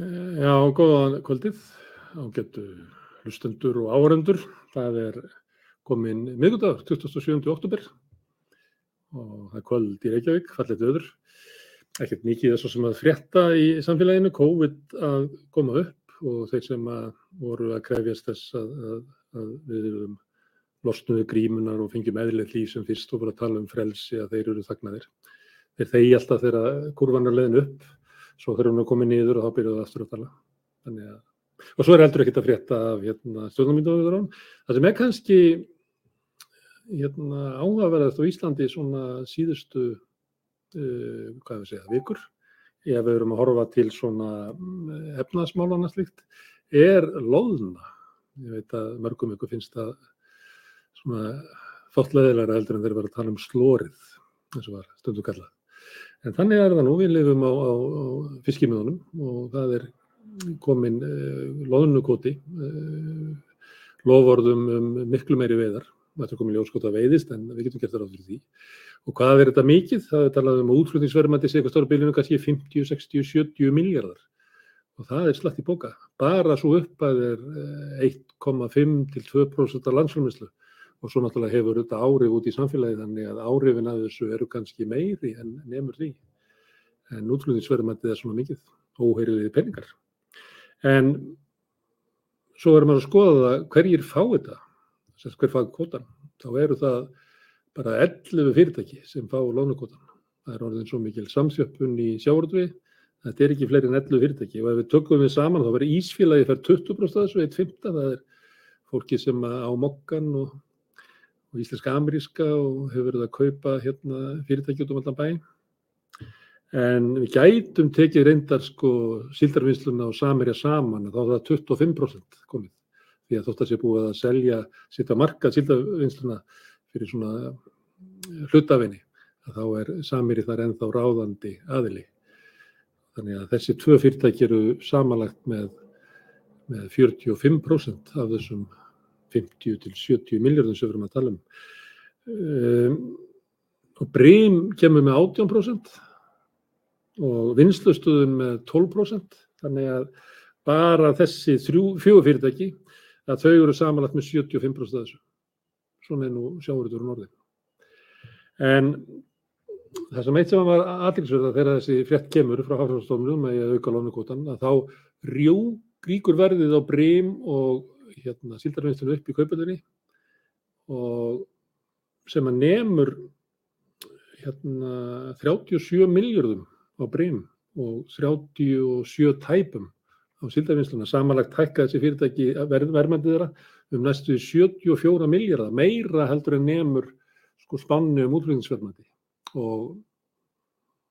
Já, góðan kvöldið, ágættu hlustendur og áhörendur. Það er komin miðgudagur, 27. oktober og það er kvöld í Reykjavík, fallet öður. Ekkert mikið þess sem að frétta í samfélaginu, COVID að koma upp og þeir sem að voru að krefjast þess að, að, að við erum losnuði grímunar og fengjum eðlilegt líf sem fyrst og bara tala um frelsi að þeir eru þagnaðir. Þeir þegi alltaf þegar kurvan er leiðin upp svo þegar hún er komið niður og þá byrjuðu það aftur að tala. Að, og svo er heldur ekkert að frétta af hérna, stjórnarmyndaður það sem er kannski hérna, áhugaverðast á Íslandi svona síðustu uh, hvað við segja, vikur ef við erum að horfa til svona mm, efnaðsmálana slíkt er loðna. Ég veit að mörgum ykkur finnst það svona þóttleðilega heldur en þeir eru að tala um slórið eins og var stundu kallað En þannig er það nú, við lifum á, á, á fiskimiðunum og það er komin uh, loðnukoti, uh, lofvorðum um miklu meiri veiðar. Það er komin ljóskota veiðist en við getum gert það ráð fyrir því. Og hvað er þetta mikið? Það er talað um útflutningsverðmætti sig eitthvað stóra bylunum kannski 50, 60, 70 miljardar. Og það er slagt í boka. Bara svo upp að það er 1,5 til 2% af landsfjölmislu og svo náttúrulega hefur þetta árið út í samfélagi þannig að árifin að þessu eru kannski meiri en nefnur því. En útflutningsverðmættið er svona mikið, óheiriðið peningar. En svo verður maður að skoða það hverjir fá þetta, hver fá kvotan. Þá eru það bara 11 fyrirtæki sem fá lónukvotan. Það er orðin svo mikil samsjöppun í sjáurðvi, þetta er ekki fleiri en 11 fyrirtæki og ef við tökum við saman þá verður Ísfélagi fær 20% af þessu, 1,15, það er fólki sem á mokkan og og íslenska ameríska og hefur verið að kaupa hérna, fyrirtæki út um allan bæ. En við gætum tekið reyndar sko síldarvinnsluna og samirja saman þá er það 25% komið. Því að þótt að sé búið að selja, setja markað síldarvinnsluna fyrir svona eh, hlutafinni þá er samirji þar ennþá ráðandi aðili. Þannig að þessi tvö fyrirtæki eru samanlagt með, með 45% af þessum 50 til 70 miljardum sem við erum að tala um. um og Brím kemur með 18% og vinslustuðun með 12%. Þannig að bara þessi fjögur fyrirtæki að þau eru samanlagt með 75% af þessu. Svona er nú sjáurður úr norðin. En það sem eitt sem var aðlingsverða þegar þessi frétt kemur frá Hafnarstofnum með auka lónukvotan að þá ríkur verðið á Brím og hérna, síldarvinnslinu upp í kaupöldinni og sem að nefnur hérna, 37 miljardum á breym og 37 tæpum á síldarvinnsluna. Samanlagt hækka þessi fyrirtæki verð, verðmændið þeirra um næstu 74 miljardar, meira heldur en nefnur sko spannu um útflutningsverðmændi og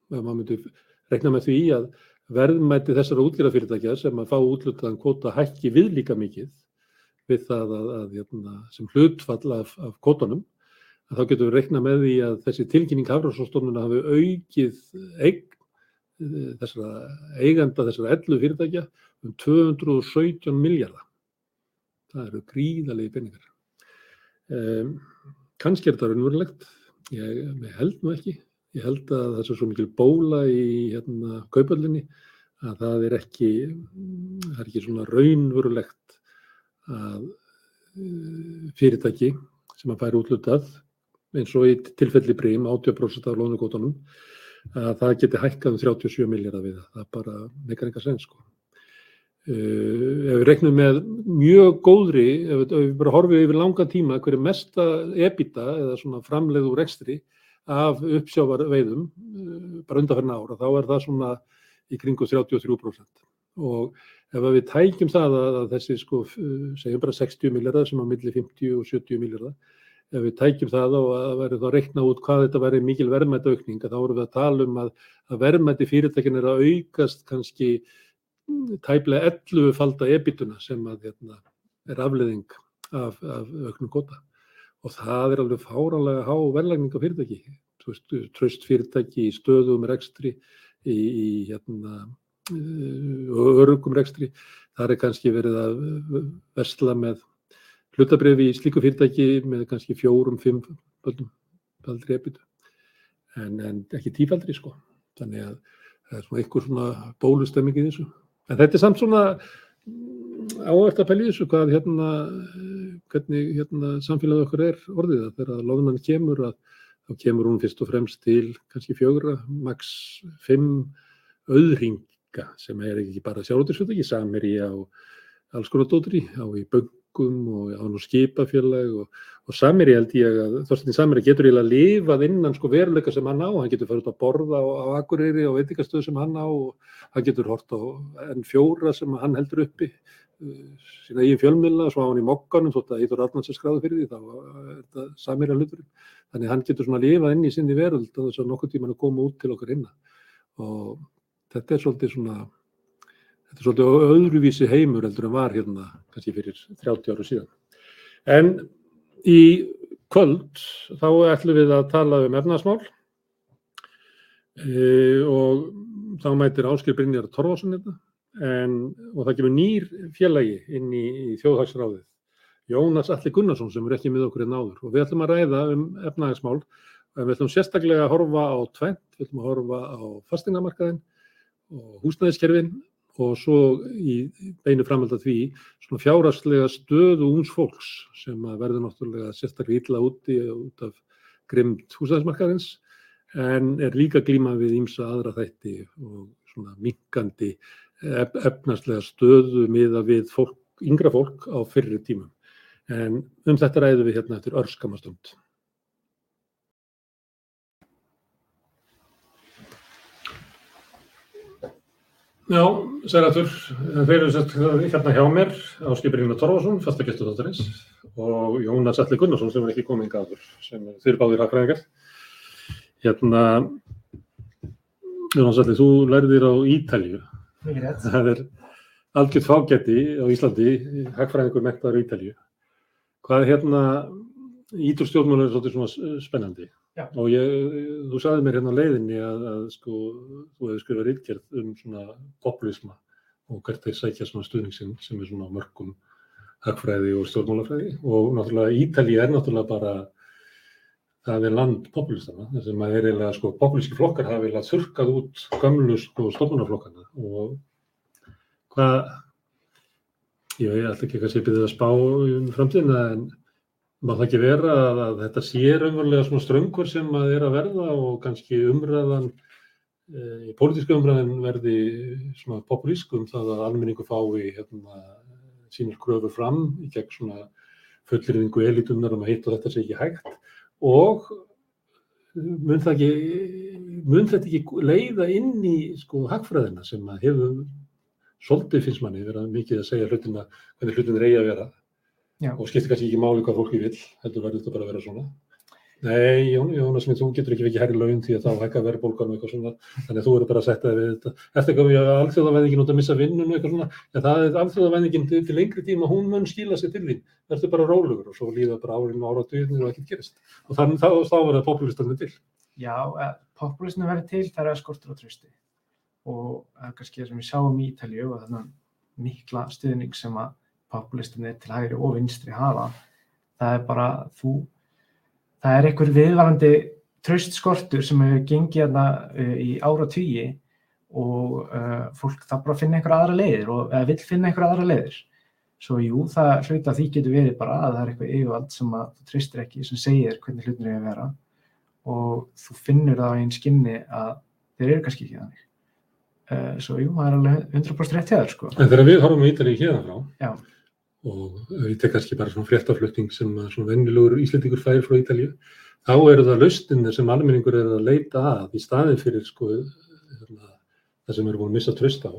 maður myndi rekna með því að verðmætti þessara útlýrafyrirtækja sem að fá útlutaðan kvota hækki við líka mikið við það að, að, að hérna, sem hlutfall af, af kvotunum að þá getum við reikna með því að þessi tilkynning Hafrásstofnuna hafi aukið eig, þessara eiganda þessara 11 fyrirtækja um 217 miljardar. Það eru gríðalegi peningar. Um, Kanski er þetta raunverulegt, ég, held nú ekki. Ég held að það er svo mikil bóla í hérna, kaupallinni að það er ekki, það er ekki svona raunverulegt að eh, fyrirtæki sem að færi útlutað eins og í tilfelli brím 80% af lónugótonum að það geti hækkað um 37 miljardar við það. Það er bara neikar enga sen sko. Uh, ef við reiknum með mjög góðri, ef við, ef við bara horfum yfir langa tíma hverju mesta ebita eða svona framleiðu rekstri af uppsjávarveiðum uh, bara undanferna ára, þá er það svona í kringu 33% og ef við tækjum það að, að þessi sko, segjum bara 60 miljardar sem á milli 50 og 70 miljardar, ef við tækjum það og að verður þá reikna út hvað þetta verður mikil verðmætt aukning, þá vorum við að tala um að, að verðmætti fyrirtækin er að aukast kannski mm, tæplega 11 falda ebituna sem að, hérna, er afleðing af, af auknum gota og það er alveg fáranlega há verðlægning á fyrirtæki, tröst fyrirtæki í stöðum rekstri í, í hérna og örgum rekstri. Það er kannski verið að versla með hlutabriði í slíku fyrirtæki með kannski fjórum, fimm baldri ebitu. En, en ekki tífaldri sko. Þannig að það er svona einhver svona bólustemming í þessu. En þetta er samt svona mm, áhvert að í þessu hvað hérna, eh, hvernig hérna samfélagið okkur er orðið að þegar loðunan kemur að þá kemur hún fyrst og fremst til kannski fjögra, max fimm auðringa sem er ekki bara sjálfóttisfjöldagi, samir í á alls konar dótri, á í böngum og á nú skipafélag og, og samir í held ég að Þorstin Samir getur eiginlega lifað innan sko veruleika sem hann á, hann getur farið út að borða á, á Akureyri og veitingastöðu sem hann á og hann getur hort á N4 sem hann heldur uppi uh, sína eigin fjölmjöla, svo á hann í mokkanum þótt að Íður Arnalds er skráðu fyrir því þá er þetta Samir að hluturinn. Þannig hann getur svona lifað inn í sinni veröld og þess að nokkur tíman að koma út til okkar hinna og þetta er svolítið svona þetta er svolítið öðruvísi heimur heldur en var hérna kannski fyrir 30 áru síðan. En í kvöld þá ætlum við að tala um efnaðsmál e, og þá mætir Áskil Brynjar Torfarsson þetta en, og það gefur nýr félagi inn í, í þjóðhagsráðið Jónas Alli Gunnarsson sem er ekki með okkur en áður og við ætlum að ræða um efnaðsmál en við ætlum sérstaklega að horfa á tvent, við ætlum að horfa á fastingamarkaðin húsnæðiskerfin og svo í beinu framhald að því svona fjárhagslega stöðu úns fólks sem verður náttúrulega sérstaklega illa úti út af grimmt húsnæðismarkaðins en er líka glíma við ímsa aðra þætti og svona minkandi efnarslega stöðu miða við fólk, yngra fólk á fyrri tímum. En um þetta ræðum við hérna eftir örskamastund. Já, Særatur, þeir eru sett hérna hjá mér á skipirinn að Torfarsson, fastagestur þáttarins og Jónas Alli Gunnarsson sem er ekki komið yngi aður, sem þeir báðir aðfræðingar. Hérna, Jónas Alli, þú lærðir á Ítalju. Það er algjört fágætti á Íslandi, hagfræðingur mektaður í Ítalju. Hvað er hérna, ídurstjórnmjölu er svolítið svona spennandi. Já. Og ég, þú sagði mér hérna á leiðinni að, að sko, þú hefur skrifað rítkjörð um svona populisma og hvert þeir sækja svona stuðningsinn sem er svona mörgum hagfræði og stjórnmálafræði. Og náttúrulega Ítalið er náttúrulega bara það er land populistana þess að maður er eiginlega sko populíski flokkar hafa eiginlega þurkað út gömlu sko stofnunarflokkana og hvað ég veit alltaf ekki hvað sé byrðið að spá um framtíðina en má það ekki vera að, þetta sé raunverulega svona ströngur sem að er að verða og kannski umræðan í e, pólitíska umræðin verði svona populísku um það að almenningu fái hérna, sínir kröfur fram í gegn svona fullirðingu elitunar um að hitt og þetta sé ekki hægt. Og mun, ekki, mun þetta ekki leiða inn í sko hagfræðina sem að hefur svolítið finnst manni vera mikið að segja hlutina, hvernig hlutin er eigi að vera Já. og skiptir kannski ekki máli hvað fólki vil, heldur verður þetta bara að vera svona. Nei, Jón, Jónas minn, þú getur ekki ekki herri laun því að þá hækka verðbólgan og eitthvað svona, þannig að þú eru bara að setja þig við þetta. Eftir við að alþjóðavæðingin út að missa vinnun og eitthvað svona, en það er alþjóðavæðingin til, til lengri tíma, hún mun skila sér til því, verður bara rólugur og svo líða bara árinu ára döðnir og ekkert gerist. Og þannig þá, þá verður populistanir til. Já, eh, populismi verður til þar að skortur á trösti og það er kannski það sem við sjáum í Ítalíu og populistinni til hægri og vinstri hafa það er bara þú það er einhver viðvarandi tröstskortur sem hefur gengið þarna uh, í ára tíi og uh, fólk það bara finna einhver aðra leiðir og eða vil finna einhver aðra leiðir. Svo jú, það hluta því getur verið bara að það er eitthvað yfirvald sem að þú tristir ekki sem segir hvernig hlutin er að vera og þú finnur það á einn skinni að þeir eru kannski ekki þannig. Uh, svo jú, það er alveg 100% rétt þér sko. En þegar við horfum í Ítalíu hérna frá, Og ég tek kannski bara svona fréttaflutning sem svona vennilegur íslendingur færi frá Ítalíu, þá eru það laustinir sem almenningur er að leita að í staðin fyrir sko hérna, það sem eru búin að missa tröst á,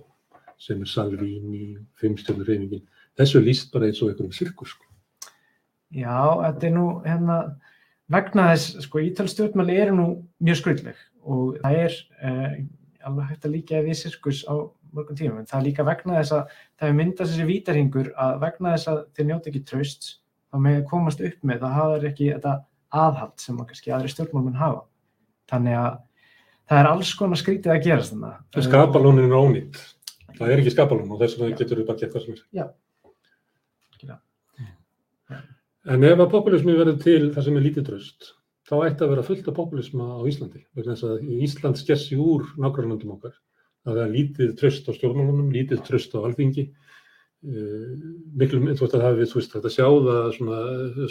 sem er Salvini, fimmstjörnur reyningin, þessu líst bara eins og einhverjum sirkus sko. Já, þetta er nú hérna, vegna þess, sko, ítalstjórnmáli eru nú mjög skröldleg og það er eh, alveg hægt að líka við sirkus á mörgum tímum, en það er líka vegna þess að það er myndast þessi vítarhingur að vegna þess að þeir njóta ekki tröst þá með að komast upp með það hafa þeir ekki þetta aðhald sem að kannski aðri stjórnmálmenn hafa. Þannig að það er alls konar skrítið að gerast þannig. Skapalónin er ónýtt, það er ekki skapalón og þess vegna getur við bara gett hvað sem er. Já, skilja. En ef að populismi verður til það sem er lítið tröst, þá ætti að vera fullt af populisma á Íslandi. Vegna þess að Ísland skessi úr nágrannandum okkar að það er lítið tröst á stjórnmálunum, lítið tröst á alþingi. Uh, miklu, þú veist að það við, þú veist, þetta sjá það svona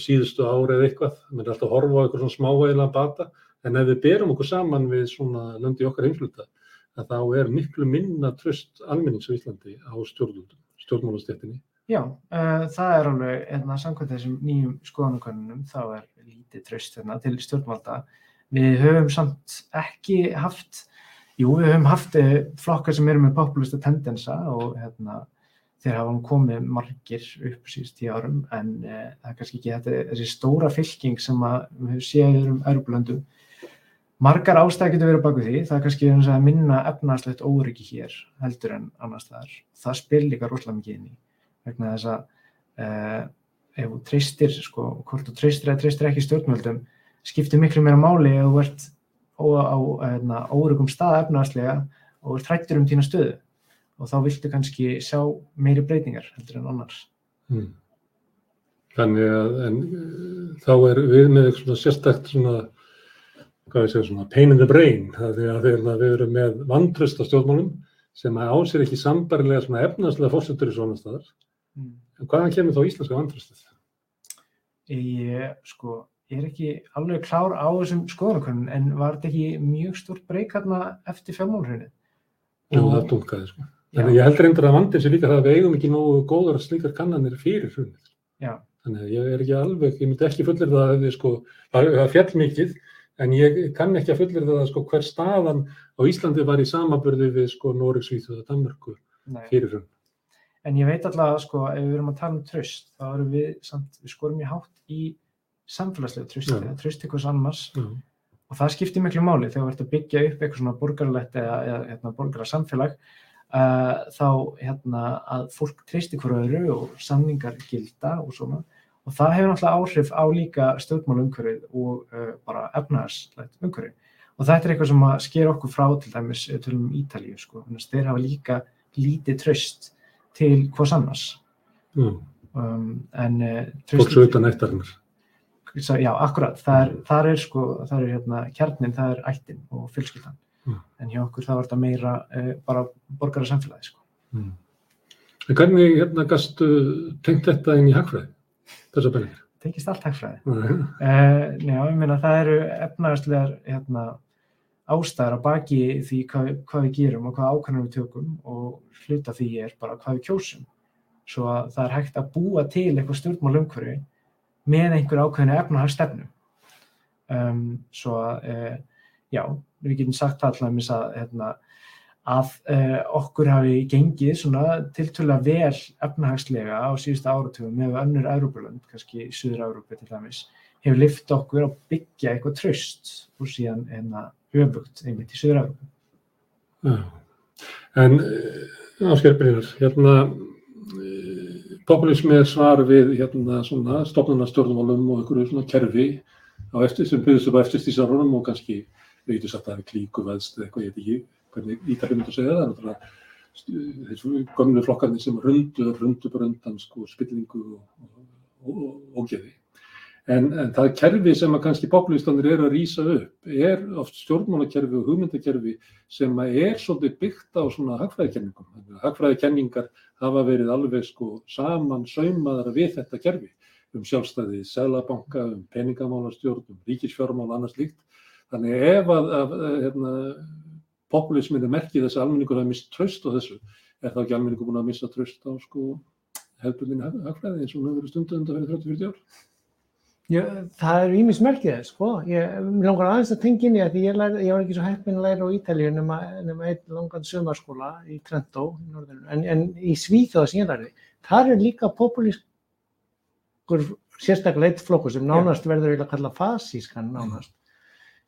síðustu ári eða eitthvað, maður er alltaf að horfa á eitthvað svona smávægilega bata, en ef við berum okkur saman við svona löndi okkar heimsluta, að þá er miklu minna tröst almennings á Íslandi á stjórnmálunum, stjórnmálastéttinni. Já, uh, það er alveg, hérna, samkvæmt þessum nýjum skoðanakönnunum, þá er lítið tröst hérna til stjórnvalda. Við höfum samt ekki haft, jú, við höfum haft eh, flokkar sem eru með populista tendensa og hérna, þeir hafa komið margir upp síðust tíu árum, en uh, það er kannski ekki þetta, þessi stóra fylking sem við höfum séð um Európlöndum. Margar ástæði getur verið baku því, það er kannski að minna efnarslegt óryggi hér heldur en annars þar. Það spil líka rosalega mikið inn í vegna þess að uh, ef þú treystir, sko, hvort þú treystir eða treystir ekki stjórnvöldum, skiptir miklu meira máli ef þú ert á, hérna, órygum stað efnaðarslega og ert hrættur um tína stöðu og þá viltu kannski sjá meiri breytingar heldur en annars. Mm. Þannig að en, uh, þá er við með eitthvað svona sérstækt svona, hvað við segjum svona, pain in the brain, það er að við, við erum með vantröst á stjórnmálum sem að ásýr ekki sambarilega svona efnaðslega fórsetur í svona staðar. Mm. En hvaðan kemur þá íslenska vantröstið? Ég sko, ég er ekki alveg klár á þessum skoðanakönnun en var þetta ekki mjög stórt breyk hérna eftir fjármálurinu? Jú, það dunkaði sko. Þannig ég held reyndar að vandin sé líka það að við eigum ekki nógu góðar slíkar kannanir fyrir hrunið. Já, Þannig að ég er ekki alveg, ég myndi ekki fullir það að við sko, það fjall mikið, en ég kann ekki að fullir það að sko hver staðan á Íslandi var í samaburði við sko Noreg, Svíþjóð og Danmörku nei. fyrir hrun. En ég veit alltaf að sko, ef við erum að tala um tröst, þá erum við samt, við skorum í hátt í samfélagslegu trösti, Já. eða tröst ykkur annars Já. og það skiptir miklu máli þegar þú ert að byggja upp eitthvað svona borgarlegt eða, eða hérna, borgarlega samfélag uh, þá hérna að fólk treysti hverju öðru og samningar gilda og svona og það hefur náttúrulega áhrif á líka stjórnmálumhverfið og uh, bara efnarslegt umhverfið og þetta er eitthvað sem að sker okkur frá til dæmis við tölum um Ítalíu sko, þannig að þeir hafa líka lítið tröst til hvers annars Já. um, en uh, Fólk svo utan ættarinnar. Já, akkurat, það er, það er sko, það er hérna kjarnin, það er ættin og fjölskyldan. Mm. En hjá okkur það var þetta meira uh, bara borgara samfélagi, sko. Mm. En hvernig hérna gastu tengt þetta inn í hagfræði? Þessar penningar? Tekist allt hægfræði. Nei. Uh, já, ég meina það eru efnaðarslegar hérna, ástæðar að baki því hvað, hvað við gerum og hvað ákvæmum við tökum og hluta því er bara hvað við kjósum. Svo að það er hægt að búa til eitthvað stjórnmál umhverfi með einhver ákveðinu efnahagsstefnu. Um, svo að, uh, já, við getum sagt það allaveg að, hérna, að uh, okkur hafi gengið svona tiltölulega vel efnahagslega á síðustu áratugum með önnur Európulönd, kannski í Suður Európu til dæmis, hefur lift okkur að byggja eitthvað tröst og síðan hérna öfugt einmitt í Suður Európu. Já. En ásker Brynjar, hérna eh, populismi er svar við hérna stofnunarstjórnmálum og einhverju svona kerfi á eftir sem byggðist upp á eftirstísarunum og kannski, við getum sagt að það er klíkuveðst eða eitthvað, ég veit ekki hvernig ítalið myndi að segja það, það er stu- þessu gömlu flokkarnir sem rundu, rundu bara undan sko spillingu og, og, og, og geði. En, en það kerfi sem að kannski populistanir eru að rýsa upp er oft stjórnmálakerfi og hugmyndakerfi sem að er svolítið byggt á svona hagfræðikenningum. Hagfræðikenningar hafa verið alveg sko saman saumaðara við þetta kerfi um sjálfstæði selabanka, um peningamálastjórn, um ríkisfjármál og annars líkt. Þannig ef að, að, hérna, populismin er merkið þess að almenningur hafa mist tröst á þessu, er þá ekki almenningur búin að missa tröst á sko hefðbundin hagfræði eins og hún hefur verið stundu undan fyrir 30-40 ár? Já, það eru ímis merkið þess, sko. Ég langar aðeins að tengja inn í það því ég, lærði, ég var ekki svo heppinn að læra á Ítalíu nema, nema einn langan sömarskóla í Trento í norðinu. En, en í Svíþjóða sem ég lærði, þar er líka populískur sérstaklega eitt flokkur sem nánast verður eiginlega að kalla fasískan nánast,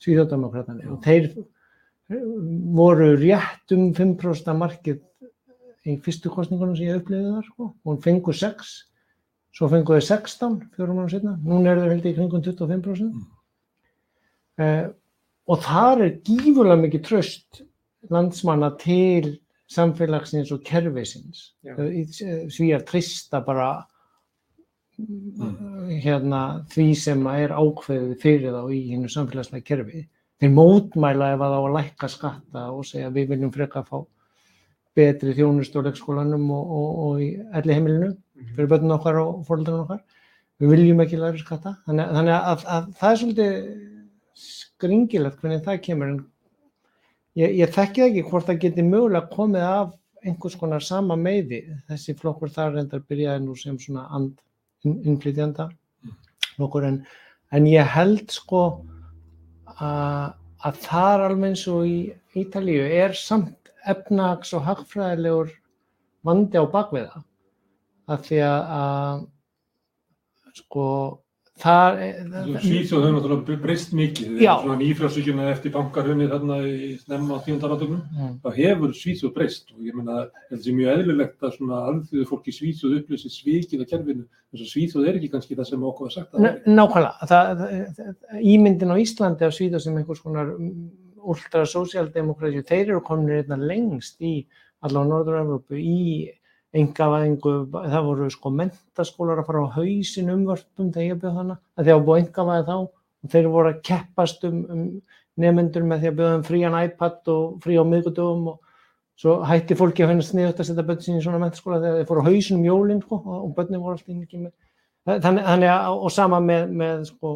Svíþjóðdemokratani. Og þeir eh, voru rétt um 5% markið í fyrstu kostningunum sem ég upplifði þar, sko. Hún fengur 6 Svo fengu þau 16 fjórum mánu setna, núna eru þau held í kringum 25%. Mm. Uh, og þar er gífurlega mikið tröst landsmanna til samfélagsins og kerfisins. Já. Uh, Svíjar trista bara hérna, því sem er ákveðið fyrir þá í hinn samfélagslega kerfi. Þeir mótmæla ef að þá að lækka skatta og segja við viljum freka fá betri þjónust á leikskólanum og, og, og í elli heimilinu fyrir börnum okkar og fóröldarinn okkar. Við viljum ekki læra skatta. Þannig, þannig að, að það er svolítið skringilegt hvernig það kemur. Ég, ég þekki það ekki hvort það geti mögulega komið af einhvers konar sama meiði. Þessi flokkur þar reyndar byrjaði nú sem svona and innflytjanda flokkur en, en ég held sko að, að þar alveg eins og í Ítalíu er samt efnags og hagfræðilegur vandi á bakviða af því að, að sko þar Svíþjóð hefur náttúrulega breyst mikið. Svona nýfrjálsvíkjuna eftir bankarhunni þarna í snemma á tíundaratögnum. Mm. Það hefur Svíþjóð breyst og ég meina þetta sé mjög eðlilegt að svona alþjóðu fólk í Svíþjóð upplýsi svikið að kerfinu. Þess að Svíþjóð er ekki kannski það sem okkur var sagt að það Ná- Nákvæmlega, það, það, ímyndin á Íslandi af Svíða sem einhvers konar ultra sósíaldemokræsju, þeir eru komin engavæðingu, það voru sko mentaskólar að fara á hausin umvörpum þegar ég bjöð hana, að að búið engavæði þá. Og þeir voru að keppast um, um nefnendur með því að bjöða um frían iPad og frí á miðgudöfum og svo hætti fólki að finna sniðut að setja börn sín í svona mentaskóla þegar þeir fóru á hausin um jólinn sko, og börnin voru alltaf ekki með. Þannig, þannig að, og sama með, með sko,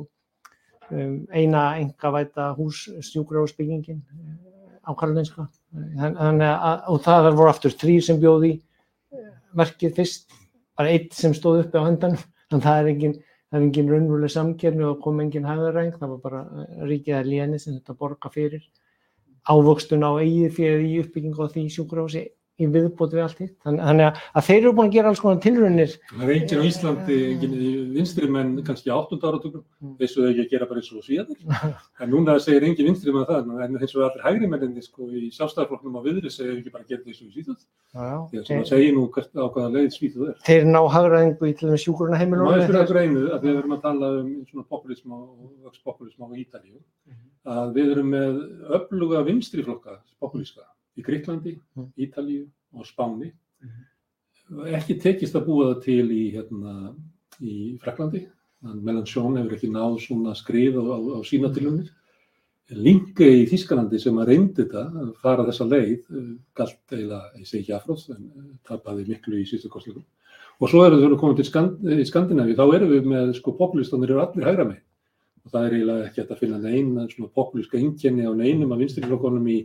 um, eina engavæta hús stjúkrahúsbyggingin á Karolinska. Þann- þannig að, og það voru aftur þrýr sem bjóði verkið fyrst, bara eitt sem stóð uppi á hendanum, þannig að það er engin engin raunveruleg samkerni og kom engin hæðaræng, það var bara eh, ríkið að léni sem þetta borga fyrir. Ávöxtun á eigið fyrir í uppbyggingu á því sjúkrahúsi í viðbót við allt hitt. Þannig að, að þeir eru búin að gera alls konar tilraunir Það er enginn á Íslandi, enginn vinstri menn kannski áttunda áratögnum, Mm. þessu þau ekki að gera bara eins og svíðanir. En núna segir enginn vinstri menn það, en eins og allir hægri menninni sko í sjálfstæðarflokknum á viðri segir ekki bara að gera þessu í Svíþjóð. Því að svona þeir, segir nú hvert á hvaða leið Svíþjóð er. þeir ná hagraðingu í til dæmis sjúkruna heimilum Má ég spyrja ykkur einu, að við erum að tala um populism og vöxtpopulism á Ítalíu, að við erum með öfluga vinstri flokka, populíska, í Gríklandi, Mm. Ítalíu og Spáni. Ekki tekist að búa það til í, hérna, í Fraklandi, en Melanchon hefur ekki náð svona skrið á, á, á sína tilunir. Linke í Þískalandi sem að reyndi þetta, að fara þessa leið, eh, galt eiginlega, ég segi ekki afróð, en eh, tapaði miklu í síðustu kostningum. Og svo erum við koma til Skand í Skandinavíu, þá erum við með sko populistanir eru allir hægra megin. Og það er eiginlega ekki að finna neina svona populíska einkenni á neinum af vinstriflokkonum í,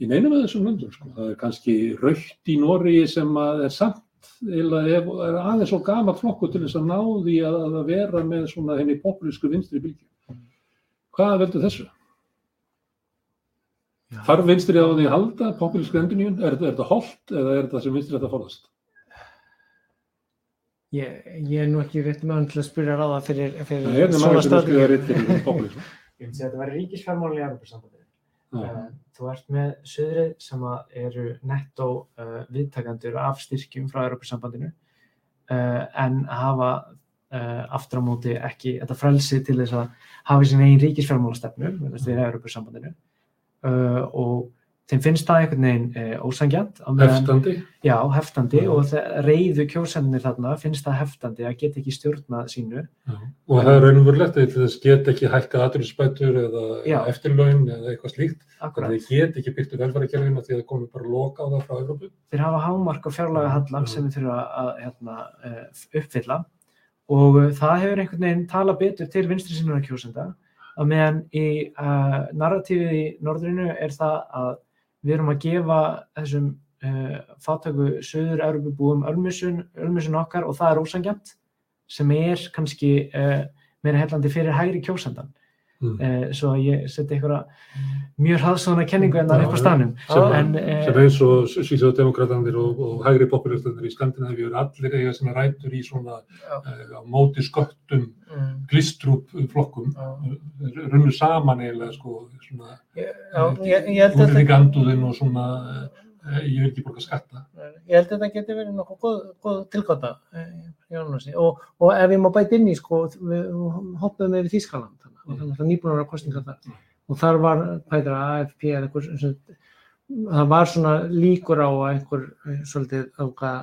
í neinum af þessum löndum. Sko. Það er kannski raukt í Noregi sem að er samt ef- er aðeins og gamall flokku til þess að ná því að, að vera með svona henni populísku vinstri bylgju. Hvað veldur þessu? Já. Þarf vinstri á því að halda populísku enduníun? Er, er þetta holt eða er þetta sem vinstri þetta forðast? Ég, ég er nú ekki rétt með að spyrja ráða fyrir, fyrir nefnilega svona populísku. Ég myndi að þetta væri ríkisfjármálin í Evropasambandinu. Já. Uh, Þú ert með söðrið sem eru nettó uh, viðtakandur af styrkjum frá Evropasambandinu uh, en hafa uh, aftur á móti ekki þetta frelsi til þess að hafa sín einn ríkisfjármálastefnu Evropasambandinu uh, og þeim finnst það einhvern veginn uh, ósangjant á meðan- Heftandi. Já, heftandi Já. og reyðu kjósendinir þarna finnst það heftandi að geta ekki stjórnað sínu. Og það er raunverulegt að þess get ekki hækkað aðurinsbætur eða Já. eftirlaun eða eitthvað slíkt. Akkurat. Þannig þeir get ekki byrkt upp velfærakerfinu því að það komi bara loka á það frá Európu. Þeir hafa hámark á fjárlaga hallan Já. sem þeir þurfa að hérna, eh, uppfylla og eh, það hefur einhvern veginn tala betur til vinstri sinna kjósenda að meðan í uh, narratífið í norðrinu er það að við erum að gefa þessum uh, fátöku söður Európubúum ölmusun, ölmusun okkar og það er ósangjant sem er kannski uh, meira hellandi fyrir hægri kjósendan. Mm. Uh, svo að ég seti einhverja mjög hraðsóna kenningu en það Já, upp á stanum. Sem, En, eh, sem eins og Svíþjóðdemokratandir og, og hægri populistandir í Skandinavíu eru allir eiga sinna rætur í svona uh, móti sköttum Mm, glistrúp flokkum. Þeir runnu saman eiginlega sko svona útlendinganduðin og svona uh, ég vil ekki borga skatta. Ég held að þetta geti verið nokkuð góð, góð tilgáta eh, og, og ef ég má bæta inn í sko, við hoppuðum yfir Þískaland þannig, og þannig að nýbúinara kostningar þar og þar var, hvað heitir það, AFP eða eitthvað sem, það var svona líkur á að einhver eh, svolítið ákvað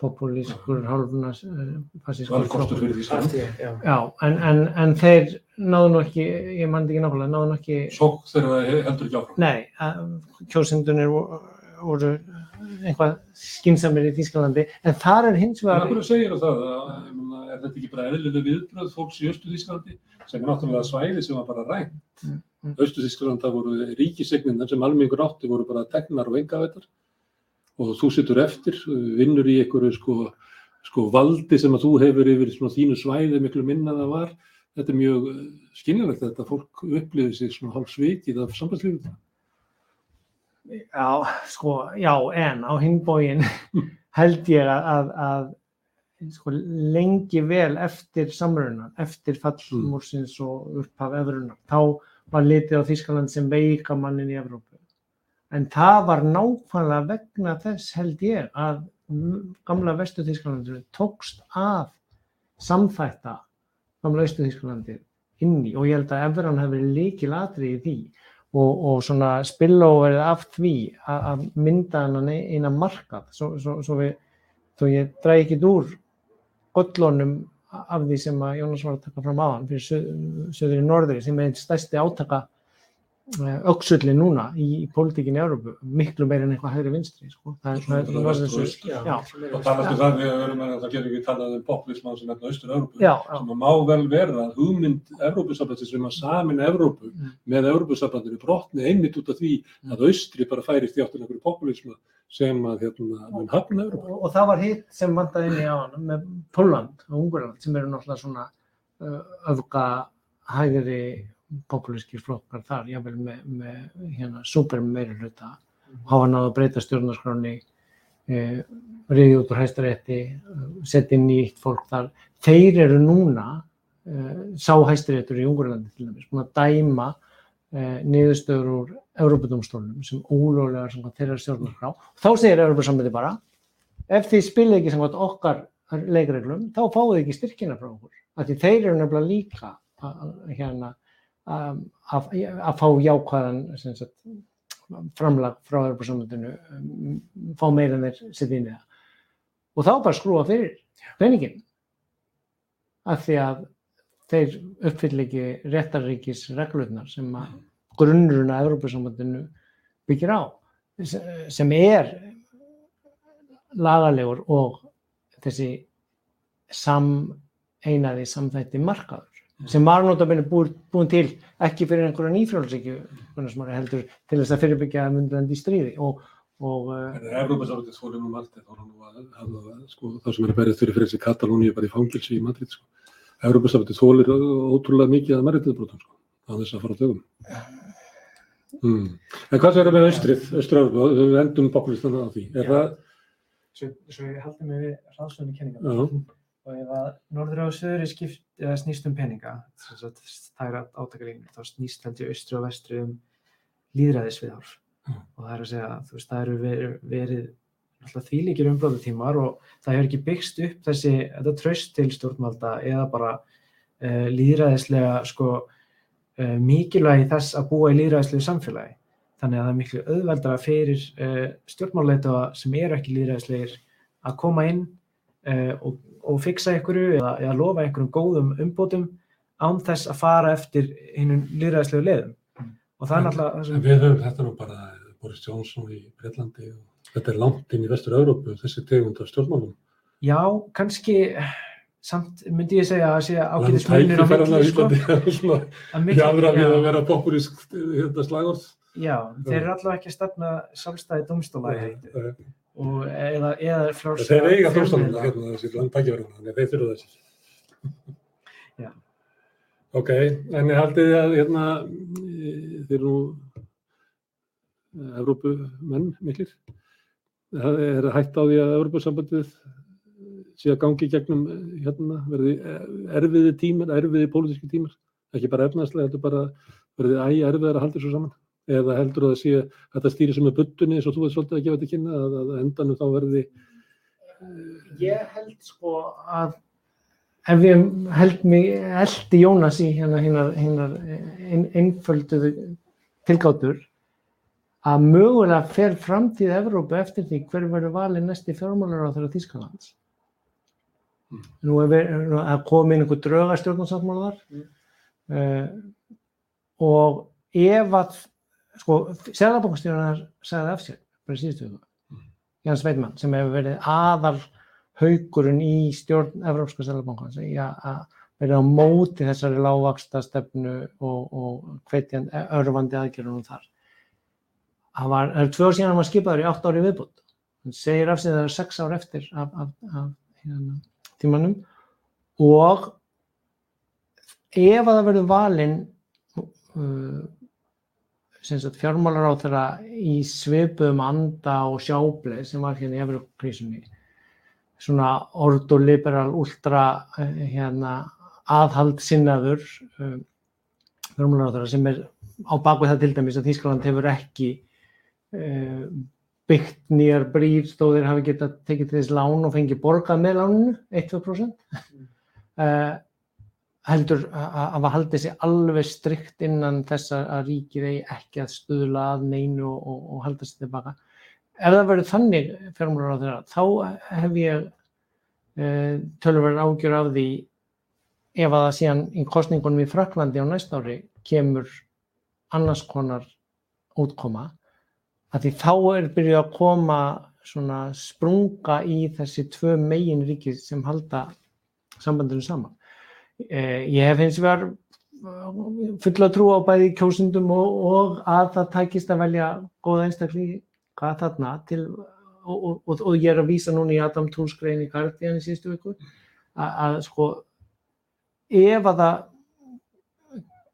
populískur, hálfuna fasískur já. Já, en, en, en þeir náðu nú ekki, ég mandi ekki nákvæmlega, náðu nú ekki Sók þegar það heldur ekki áfram. Nei, vo- voru eitthvað skinsamir í Þýskalandi, en þar er hins vegar, af hverju segir það? að- ég meina, Er þetta ekki bara eðlilega viðbröð fólks í Östu Þísklandi sem er náttúrulega svæði sem var bara rænt? Mm, mm. Östu Þískland það voru ríkisegninnar sem almenningur átti voru bara tegnar og engavættar og þú situr eftir, vinnur í einhverju sko, sko valdi sem að þú hefur yfir svona þínu svæði miklu minna en það var. Þetta er mjög skynjalegt að þetta fólk upplifir sig svona hálf svikið af sambandslífið. Já, sko, já, en á hinbógin held ég að, að, að sko, lengi vel eftir samrunan, eftir fall Mm. og upphaf efrunar, þá var litið á Þýskaland sem veikamannin í Evrópu. En það var nákvæmlega vegna þess held ég að gamla vestu Þýskalandinu tókst að samþætta gamla austu Þýskalandi inn í og ég held að Evran hefði verið líkil atrið í því og, og svona spilloverið af því að, mynda hennan eina markað. Svo, svo, svo við, þó ég dræði ekki úr gollunum af því sem að Jónas var að taka fram aðan fyrir söð- söður í norðri sem er einn stærsti átaka öksulli núna í, í pólitíkinni í Európu, miklu meira en eitthvað hægri vinstri sko. það er Svona það er- svona er þessu- austur. Og talast um það við að verum að það getur ekki talað um populisman sem er Östur-Európu. já, já, sem má vel vera að hugmynd Evrópusambandsins sem að samin Evrópu Mm. með Evrópusambandinu brotni einmitt út af því að Austri bara færist í einhverju populisma sem að hérna mun hafna Evrópu. og, og það var hitt sem vantaði inn í á hann með Póland og Ungurland sem eru náttúrulega svona uh, öfga hægri populískir flokkar þar, jável með, með hérna super meiri hluta hafa náðu að breyta stjórnarskráni eh, riði út úr hæstarétti uh, setja nýtt fólk þar. Þeir eru núna uh, sá hæstaréttur í Ungurlandi til dæmis búin að dæma uh, niðurstöður úr Európa-dómstólunum sem ólöglega sem þeirra stjórnarskrá. Og þá segir Európa-sambandi bara ef þið spilið ekki samkvæmt okkar leikreglum, þá fáið þið ekki styrkina frá okkur. Þeir eru nefnilega líka að- hérna, að, að, að fá jákvæðan sagt, framlag frá Európa-sambandinu, um, fá meira en þeir setja inn í það. Og þá bara skrúa fyrir peningin. Af því að þeir uppfyll ekki réttarríkis reglurnar sem að grunnurinn að Európa-sambandinu byggir á, sem er lagalegur og þessi sameinaði samþætti markaður sem var notabene búin, búin til ekki fyrir einhverja nýfrjálsíkju heldur til þess að fyrirbyggja myndandi í stríði og, og uh, þólum um allt þá nú að hafa sko, það sem er að berjast fyrir frelsi Katalóníu bara í fangilsi í Madrid sko. Evrópusambandið þólir ótrúlega mikið að mæritiðbrotum sko, á þess að fara á dögum. Mm. En hvað sér með Austrið, Austur-Európa, við endum populistana á því. Er Já. það, Svo, ég haldi mig við ráðsvöðinu kenningar. Og ef að norður og söður er skipt, eða snýst um peninga, það er átakalínu, þá snýst held ég austri og vestri um líðræðisviðhár. Mm. Og það er að segja, þú veist, það eru verið, verið náttúrulega þvílíkir umbróðutímar og það hefur ekki byggst upp þessi, þetta tröst til stjórnvalda eða bara uh, líðræðislega, sko, uh, mikilvægi þess að búa í líðræðislegu samfélagi. Þannig að það er miklu auðveldara fyrir uh, stjórnmáleitaða sem eru ekki líðræðislegir að koma inn og, og fixa einhverju eða, eða lofa einhverjum góðum umbótum án þess að fara eftir hinnum líðræðislegu leiðum. Og það er náttúrulega sem, við höfum þetta nú bara Boris Johnson í Breitlandi og þetta er langt inn í Vestur-Európu, þessi tegund af stjórnmálum. já, kannski samt myndi ég segja að ágætis munur á milli, sko. Íslandi, svona, Að milli- jáðra við að vera populísk hérna, slagorð. Já, þeir eru allavega ekki að stefna sjálfstæði dómstóla í Nei, og eða, eða frjálsa Þeir eiga þjóðstofnuna hérna þessi að þeir þurfa þessi. Já. Ok, en ég haldið þið að hérna, þeir eru nú Evrópu menn miklir. Það er hægt á því að Evrópusambandið sé að gangi gegnum eh, hérna, verði erfiði tímar, erfiði pólitíski tímar, ekki bara efnaðslega, heldur bara verði æg erfiðar að halda svo saman. Eða heldur að það sé að þetta stýri sem er buttunni eins og þú veit svolítið að gefa þetta kynna að, að endanum þá verði ég held sko að ef ég held mig eldi Jónas í hérna hinnar, ein, einfölduðu tilgátur að mögulega fer framtíð Evrópu eftir því hver verður valið næsti fjármálar á þeirra Þýskalands. Mm. Nú er nú er komið inn einhver drauga stjórnarsáttmála þar uh, og ef að sko, Sælabankastjóðunar sagði af sér bara síðustu. Mm. Jans Veitmann sem hefur verið aðal haugurinn í stjórn Evrópska Sælabankans í að að verið á móti þessari lágvaksta stefnu og, og hvetjandi, örfandi aðgerðunum þar. Það var, það er tvö ár síðan hann var skipaður í átt ári viðbútt. Hann segir af sig það er sex ár eftir af, af, af hérna, tímanum og ef að það verður valinn uh, sem fjármálar á þeirra í svipuðum anda og sjábleið sem var hérna í Evropakrísunni svona ordoliberal ultra uh, hérna aðhald sinnaður um, fjármálar á þeirra sem er á bakvið það til dæmis að Þýskaland hefur ekki uh, byggt nýjar brýr þó þeir hafi getað tekið til þess lán og fengið borgað með lánunu 1-2% uh, heldur að hafa haldið sér alveg strikt innan þess að ríkið eigi ekki að stuðla að neinu og, og, og halda sér tilbaka. Ef það verður þannig fjármálar á þeirra, þá hef ég uh, tölverð ágjör af því ef að það síðan í kostningunum í Fraklandi á næsta ári kemur annars konar útkoma, að því þá er byrjuð að koma svona sprunga í þessi tvö megin ríki sem halda sambandinu saman. Eh, ég hef hins vegar eh, fulla trú á bæði kjósundum og, og að það tækist að velja góða einstaklinga þarna til, og, og, og, og ég er að vísa núna í Adam Tools grein í Guardian í síðustu viku að, að sko ef að það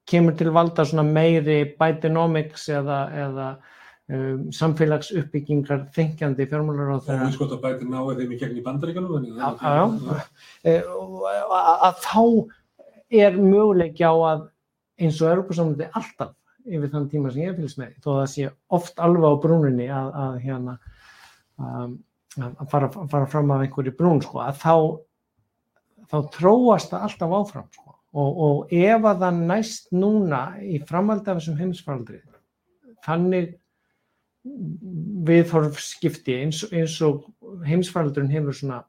kemur til valda svona meiri Bidenomics eða, eða um, samfélagsuppbyggingar þengjandi fjármálar á þeirra við sko að bæti náðu þeim í gegn í bandaríkanum. Eh, að þá er möguleiki á að eins og Európa-samlandi alltaf yfir þann tíma sem ég fylgst með þó að það sé oft alveg á brúninni að, að hérna um, að fara, fara fram af einhverju brún sko, að þá þá tróast það alltaf áfram sko. og, og ef að það næst núna í framhaldi af þessum heimsfaraldri þannig viðhorf skipti eins, eins og heimsfaraldurinn hefur svona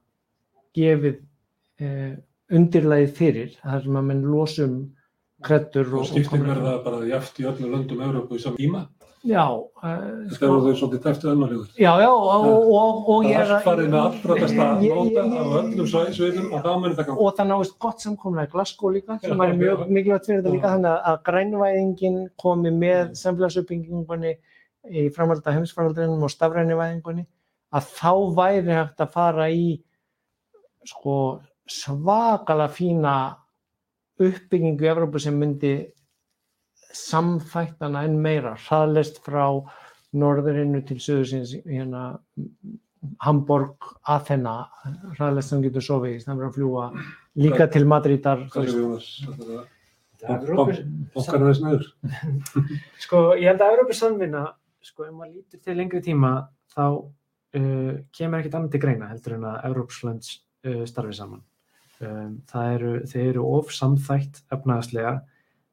gefið eh, undirlæðið fyrir þar sem að menn losum kreddur Og skiptin verða bara jaft í öllum löndum Európu í saman tíma. já, uh, Þetta eru þau svolítið tæftu önnarlegur. já, já og, og, og, og Það ég er allt farið með allra besta ég- á öllum svæ- sviðum og þá munir það ganga. og það náist gott samkomlega í Glasgow líka sem væri mjög mikilvægt fyrir þetta líka þannig að- að grænvæðingin komi með samfélagsuppbyggingunni í framhalda heimsfaraldrinum og stafrænivæðingunni að þá væri hægt að fara í sko svakalega fína uppbyggingu í Evrópu sem myndi samþættana enn meira hraðlest frá norðurinnu til söðursins hérna Hamburg, Athena hraðlest sem getur sofið í að fljúa líka til Madridar Hvað er Evrópu- Bokkar aðeins neður. Sko, ég held að Európa-samvinna, sko, ef maður lítur til lengri tíma, þá uh, kemur ekkert annað til greina heldur en að Európslands uh, starfi saman. Um, eru, þeir eru of samþætt efnaðaslega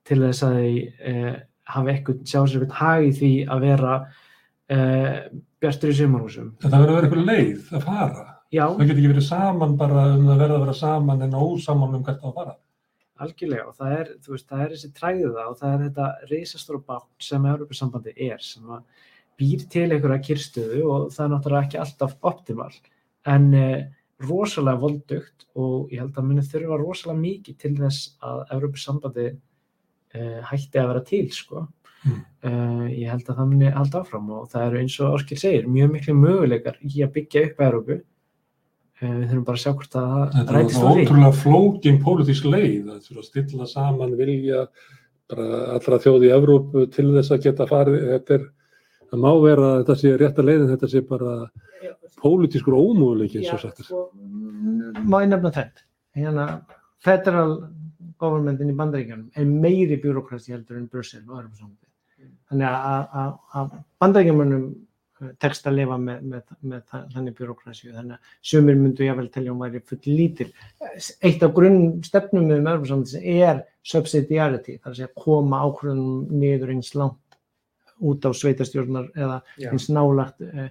til þess að þeir uh, hafa eitthvað, sjá sér eitthvað hag í því að vera uh, bjartur í sumarhúsum. Það verður að vera eitthvað leið að fara. Já, Það getur ekki verið saman bara um að verða að vera saman en ósaman um hvert að fara. algjörlega og það er, veist, það er þessi træða og það er þetta reisastóra bátt sem Európa-sambandi er sem býr til einhverja kyrstöðu og það er náttúrulega ekki alltaf optimal en eh, rosalega voldugt og ég held að muni þurfa rosalega mikið til þess að Európa-sambandi eh, hætti að vera til sko. Mm. Eh, ég held að það muni halda áfram og það eru eins og Orkir segir mjög miklu möguleikar í að byggja upp Európu eh, við þurfum bara að sjá hvort að það Þetta er rætist úr því. ótrúlega flókin pólitísk leið að þurfa að stilla saman vilja allra þjóði í Evrópu til þess að geta farið. Þetta er, það má vera að þetta sé rétta leiðin, þetta sé bara pólitískur ómúðuleiki eins og sagt er. sko, má ég nefna þetta? Hérna, federal governmentin í bandaríkjanum er meiri bjúrokrasi heldur en Brussel og Europasambandi þannig að- að að- að bandaríkjamönnum tekst að lifa með, með, með þa- þannig bjúrokrasi þannig að sumir myndu ég vel telja hún væri full lítil eitt af grunn stefnum með Europasambandi er subsidiarity, það er að segja koma ákvörðunum niður eins langt út á sveitastjórnar eða eins nálagt uh,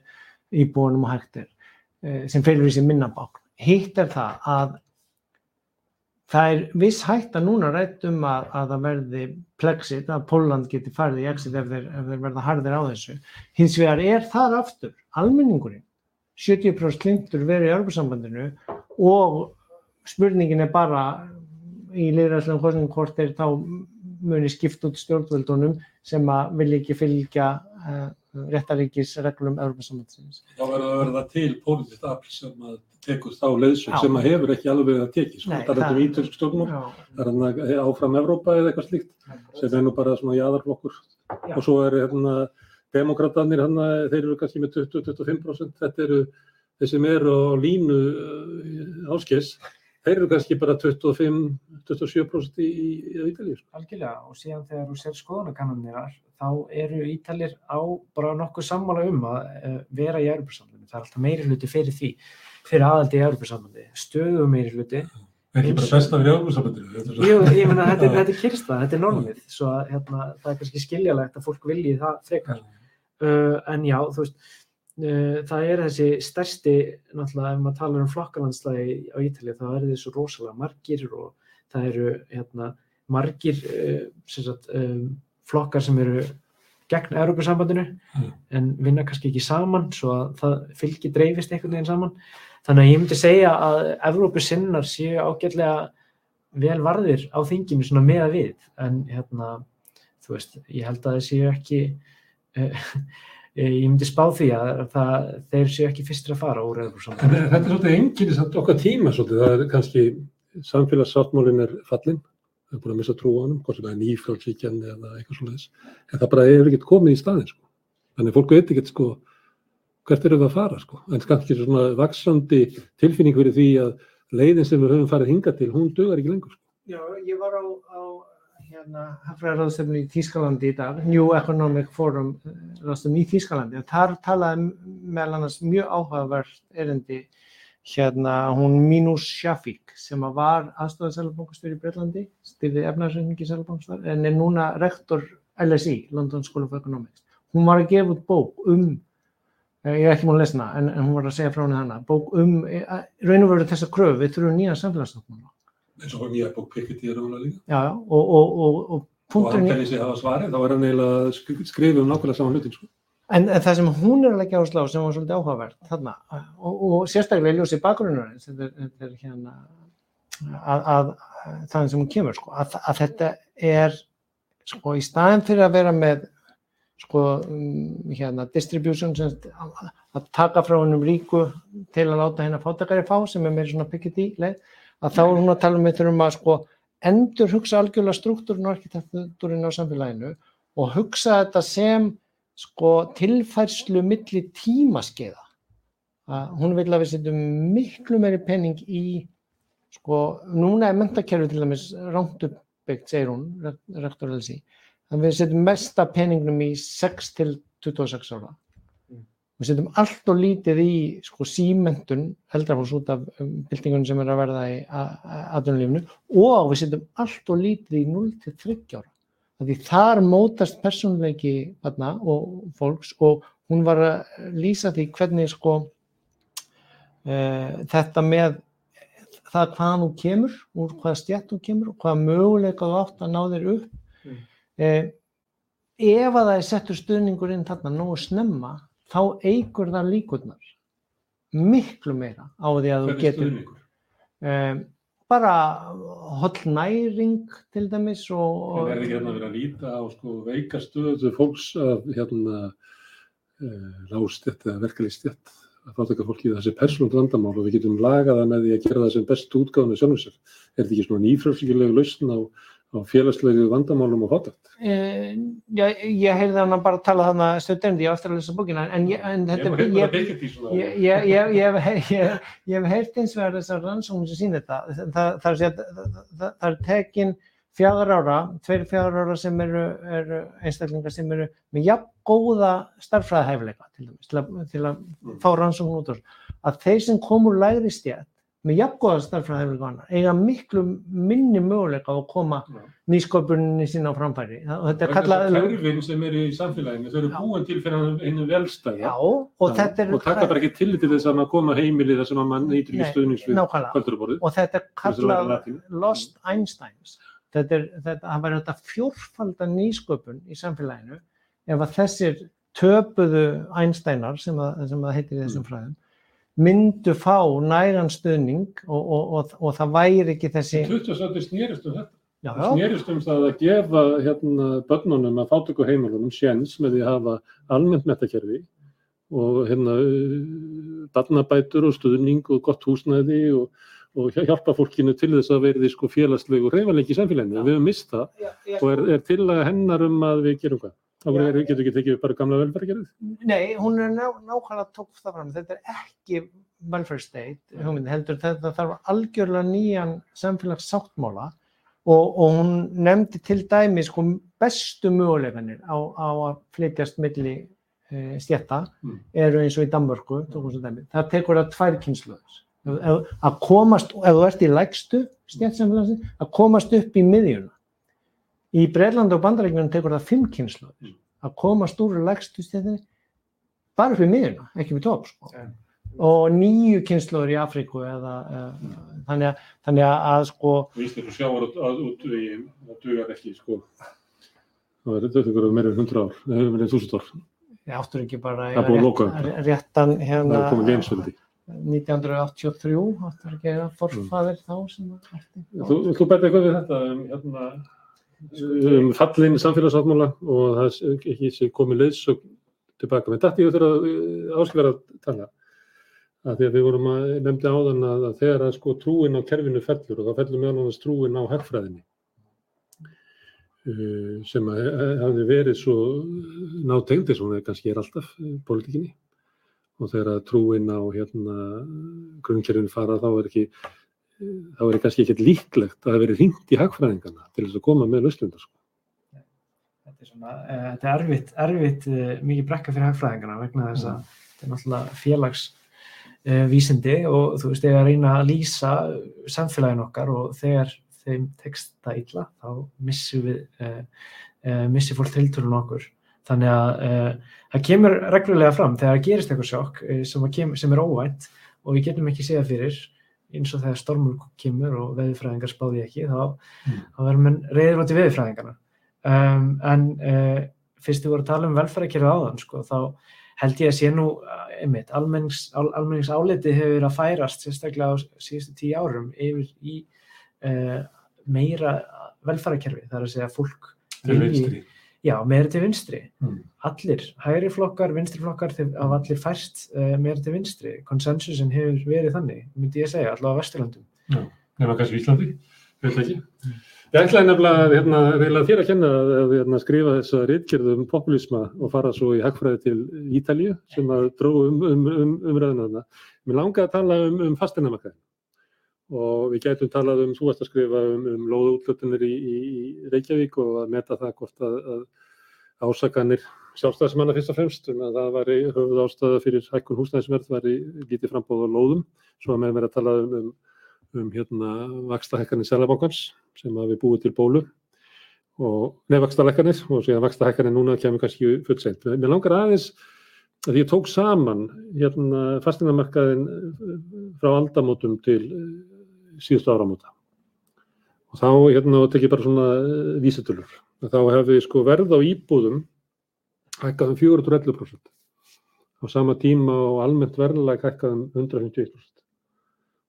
íbúanum og hægt er uh, sem felur í sig minna bákn. Hitt er það að það er viss hætta núna rætt um að, að það verði plexit, að Póland geti farið í exit ef þeir, ef þeir verða harðir á þessu. Hins vegar er þar aftur almenningurinn 70% hlindur verið í Europasambandinu og spurningin er bara í liðræðslega hvort þeir þá muni skipt út stjórnvöldunum sem að vilja ekki fylgja uh, réttaríkisreglum Europasambandsins. Þá verður að verða til pólitíkt afl sem að tekur þá leiðsög Já. sem að hefur ekki alveg að teki. Sko. Nei, það er þetta það- um ítölsk stjórnmál, Já, það er hann áfram Evrópa eða eitthvað slíkt sem er nú bara svona jaðarflokkur Já. og svo er hérna demokratanir hann þeir eru kannski með 20-25% þetta eru þeir sem eru á línu uh, áskis þeir eru kannski bara 25-27% í, í, í Ítalíu sko. Algjörlega og síðan þegar þú sér skoðanakannanir þá eru Ítalir á bara nokkuð sammála um að uh, vera í Európa-sambandi. Það er alltaf meiri hluti fyrir því, fyrir aðaldi í Európa-sambandi. Stöðu meiri hluti. ekki bara besta við Evrópusambandinu Jú, ég meina þetta, er- þetta er kyrstað, þetta er normið, svo að hérna, það er kannski skiljalegt að fólk vilji það frekar. Uh, en já, þú veist, það er þessi stærsti, náttúrulega, ef maður talar um flokkalandslægi á Ítalið, þá er þessu rosalega margir og það eru hérna, margir uh, sem sagt, um, flokkar sem eru gegn Európa-sambandinu Mm. en vinna kannski ekki saman svo að það fylgir dreifist einhvern veginn saman. Þannig að ég myndi segja að Evrópusinnar séu ágætlega vel varðir á þinginu svona með að við en hérna, þú veist, ég held að þeir séu ekki ég myndi spá því að það, þeir séu ekki fyrstir að fara úr þetta er svolítið enginni samt okkar tíma svolítið, það er kannski samfélagssáttmálinn er fallinn, það er búin að missa trú á honum, hvort sem það er nýfrálsíkjan eða eitthvað svona en það bara hefur ekkert komið í staðinn sko. Þannig fólk veit ekkert sko hvert eru það að fara sko, en kannski svona vaksandi tilfinning fyrir því að leiðin sem við höfum farið hingað til, hún dugar ekki lengur sko. Já, ég var á, á hérna, hafræðaráðstefnu í Þýskalandi í dag, New Economic Forum eh, ráðstefnu í Þýskalandi og þar talaði meðal annars mjög áhugavert erindi hérna hún Minus Shafik sem var aðstofað í Breitlandi, styrði efnarsreikningi Sælabankastar en er núna rektor LSI, London School of Economics. Hún var að gefa út bók um eh, ég er ekki múin að lesna, en, en hún var að segja frá henni hana, bók um, eh, raun og veru þessa kröfu, við þurfum nýja samfélagsnáttmála. Eins og nýja bók Piketty er álega líka. Já, já, og, og, og, og Og hann punkturinn, telli sig hafa svarið, þá er hann eiginlega að sk- skrifa um nákvæmlega saman hlutin sko. en, en það sem hún er að leggja á sem var svolítið áhugavert þarna, og, og sérstaklega í ljósi bakgrunnarins, þetta, er- hérna, að, að, að það sem hún kemur, sko, að, að þetta er, sko, í staðin fyrir að vera með, sko, um, hérna, distribution, að, að taka frá hennum ríku til að láta hennar fátakari fá, sem er meira svona Piketty leið, að þá er hún að tala um við þurfum að, sko, endur hugsa algjörlega struktúrin og arkitektúrin á samfélaginu og hugsa þetta sem sko tilfærslu milli tímaskeiða. Að hún vil að við setjum miklu meiri penning í sko, núna er mentakerfi til dæmis rámt uppbyggt, segir hún, rek- rektor Elsi, að við setjum mesta penningnum í 6 til 26 ára. Við setjum allt og lítið í sko símentun, eldrafólks út af um, byltingunum sem er að verða í aðunlífnu og við setjum allt og lítið í 0 til 30 ára. Af Því þar mótast persónuleiki þarna og fólks og hún var að lýsa því hvernig sko uh, þetta með það hvaðan þú kemur, úr hvaða stjætt þú kemur og hvaða möguleika þú átt að ná þér upp. Mm. Uh, ef að það er settur stuðningur inn þarna nógu snemma, þá eigur það líkurnar miklu meira á því að þú getur um, bara holl næring til dæmis og, En er ekki hérna að vera að líta á sko, veika stöðu fólks af hérna uh, lágstjætt eða verkalýstjætt að fátaka fólki í þessi persónult vandamál og við getum lagað það með því að gera það sem best útgáðan með sjálfum sér. Er þetta ekki svona nýfrálsíkilegu lausn á, á félagslegu vandamálum og fátakt? Uh, já, ég heyrði hann bara að tala þannig að stöðundi, ég á eftir að lesa bókina en, en þetta Ég, hef heyrt- ég, ég hef heyrt eins vegar þessar rannsóknir sem sína þetta það, það, það, er að það, það, það er tekin fjagur ára, tveir fjagur ára sem eru, eru einstaklingar sem eru með jafn góða starffræðahæfileika til dæmis, til að, til að Mm. fá rannsókn út úr að þeir sem komur lægri stjætt með jafngóða annar eiga miklu minni möguleika að koma Já. nýsköpuninni sín á framfæri. Það- Þetta er Vegna þess að kallað, Kerfin sem eru í samfélaginu, þau eru búin til fyrir einu velstæða. já, og þetta er, og taka bara ekki tillit til þess að maður koma heimili þar sem að maður nýtur Nei, ekki stuðnings við nákvæmlega, kvöldurborðið. og þetta er kallað. Lost Einsteins. Þetta er, þetta, það væri þetta fjórfalda nýsköpun í samfélaginu ef að þessir töpuðu Einsteinar sem, að, sem að heitir í þessum Mm. fræðum myndu fá nægan stuðning og, og, og, og það væri ekki þessi 20 sættir snýrist um þetta. já, já, snýrist um það að gefa hérna, börnunum að fátöku heimilunum sjens með því að hafa almennt metakerfi og hérna barnabætur og stuðning og gott húsnæði og, og hjálpa fólkinu til þess að verði sko félagslegu reyfanleiki í samfélaginu. Við höfum mist það og er, er tillaga hennar um að við gerum hvað? Þá getur ekki tekið bara gamla velferðgerðið? Nei, hún er ná, nákvæmlega tók það fram. Þetta er ekki welfare state, hugmynd, heldur þetta þarf algjörlega nýjan samfélagssáttmála og, og hún nefndi til dæmi sko bestu möguleikanir á, á að flytjast milli e, stjætta Mm. eru eins og í Danmörku. Það tekur það tvær kynsluður. Að komast, ef þú ert í lægstu stjættsamfélagsins, að komast upp í miðjuna. Í Breitland og Bandaríkjunum tekur það fimm kynsluður Mm. að komast úr lægstu stjættinni bara upp í miðjuna, ekki við topp sko. Já. og nýju kynsluður í Afríku eða, eða þannig, að, þannig að sko Víst er þú sjáur út, út við, það dugar ekki sko. Það er þetta ykkur meira en 100 ár, eða meira en 1000 ár. ég áttur ekki bara Það að réttan Það hérna er komið geinsveldi. 1983 áttur ekki að forfaðir þá sem að Þú, þú bæti eitthvað við þetta um, hérna, um fallin samfélagsáttmála og það er ekki sé komið leiðsögn tilbaka. Með dætti ég þegar áskilver að tala. Að því að við vorum að nefndi áðan að, að þegar að sko trúin á kerfinu fellur og þá fellur meðal annars trúin á herfræðinni uh, sem að eh, hafði verið svo nátengd eins og er kannski er alltaf pólitíkinni og þegar að trúin á hérna grunnkerfinu fara þá er ekki þá er kannski ekkert líklegt að það veri hringt í hagfræðingana til þess að koma með lausnundar. Sko. Þetta er svona, uh, þetta er erfitt, erfitt uh, mikið brekka fyrir hagfræðingana vegna þess að þetta er náttúrulega félags uh, vísindi og þú veist, þegar reyna að lýsa samfélagin okkar og þegar þeim tekst það illa, þá missum við, uh, uh, missir fólk tilturinn okkur. Þannig að uh, það kemur reglulega fram þegar það gerist eitthvað sjokk uh, sem, sem er óvænt og við getum ekki séð fyrir eins og þegar stormur kemur og veðurfræðingar spáði ekki, þá, Mm. þá verður menn reyður út í veðurfræðingarna. Um, en uh, fyrst við vorum að tala um velferðarkerfið áðan, sko, þá held ég að sé nú, uh, einmitt, almennings, al, almenningsáliti hefur verið að færast sérstaklega á síðustu tíu árum yfir í uh, meira velferðarkerfi, það er að segja fólk vilji- Já, meira til vinstri. Mm. Allir, hægri flokkar, vinstri flokkar, hafa allir fært uh, meira til vinstri. Konsensusin hefur verið þannig, myndi ég segja, allavega á Vesturlandum. Nefna kannski Íslandi, veit ekki. Ég ætlaði nefnilega hérna, reyla þér að kenna að, hérna, skrifa þessa reytkjörðu um populisma og fara svo í hagfræði til Ítalíu sem að dró um, um, um umræðina þarna. Mér langaði að tala um, um fasteinamakkaðin og við gætum talað um, þú varst að skrifa um, um lóðútlutunir í, í, í Reykjavík og að meta það hvort að, að ásakanir sjálfstæðismanna fyrst og fremst um að það væri höfuð ástæða fyrir hækkun húsnæðisverð væri lítið frambóð á lóðum svo að með mér að tala um, um, um hérna vakstahækkanir Sælabankans sem að við búið til bólu og nefnvakstarleikanir og síðan vakstarleikanir núna kemur kannski fullseint. Mér langar aðeins að ég tók saman hérna fastinamarkaðin frá aldamótum til eh, síðustu áramóta og þá hérna tek ég bara svona eh, vísitölur. Þá hefði sko verð á íbúðum hækkað um 411% á sama tíma og almennt verðlag hækkað um 151%.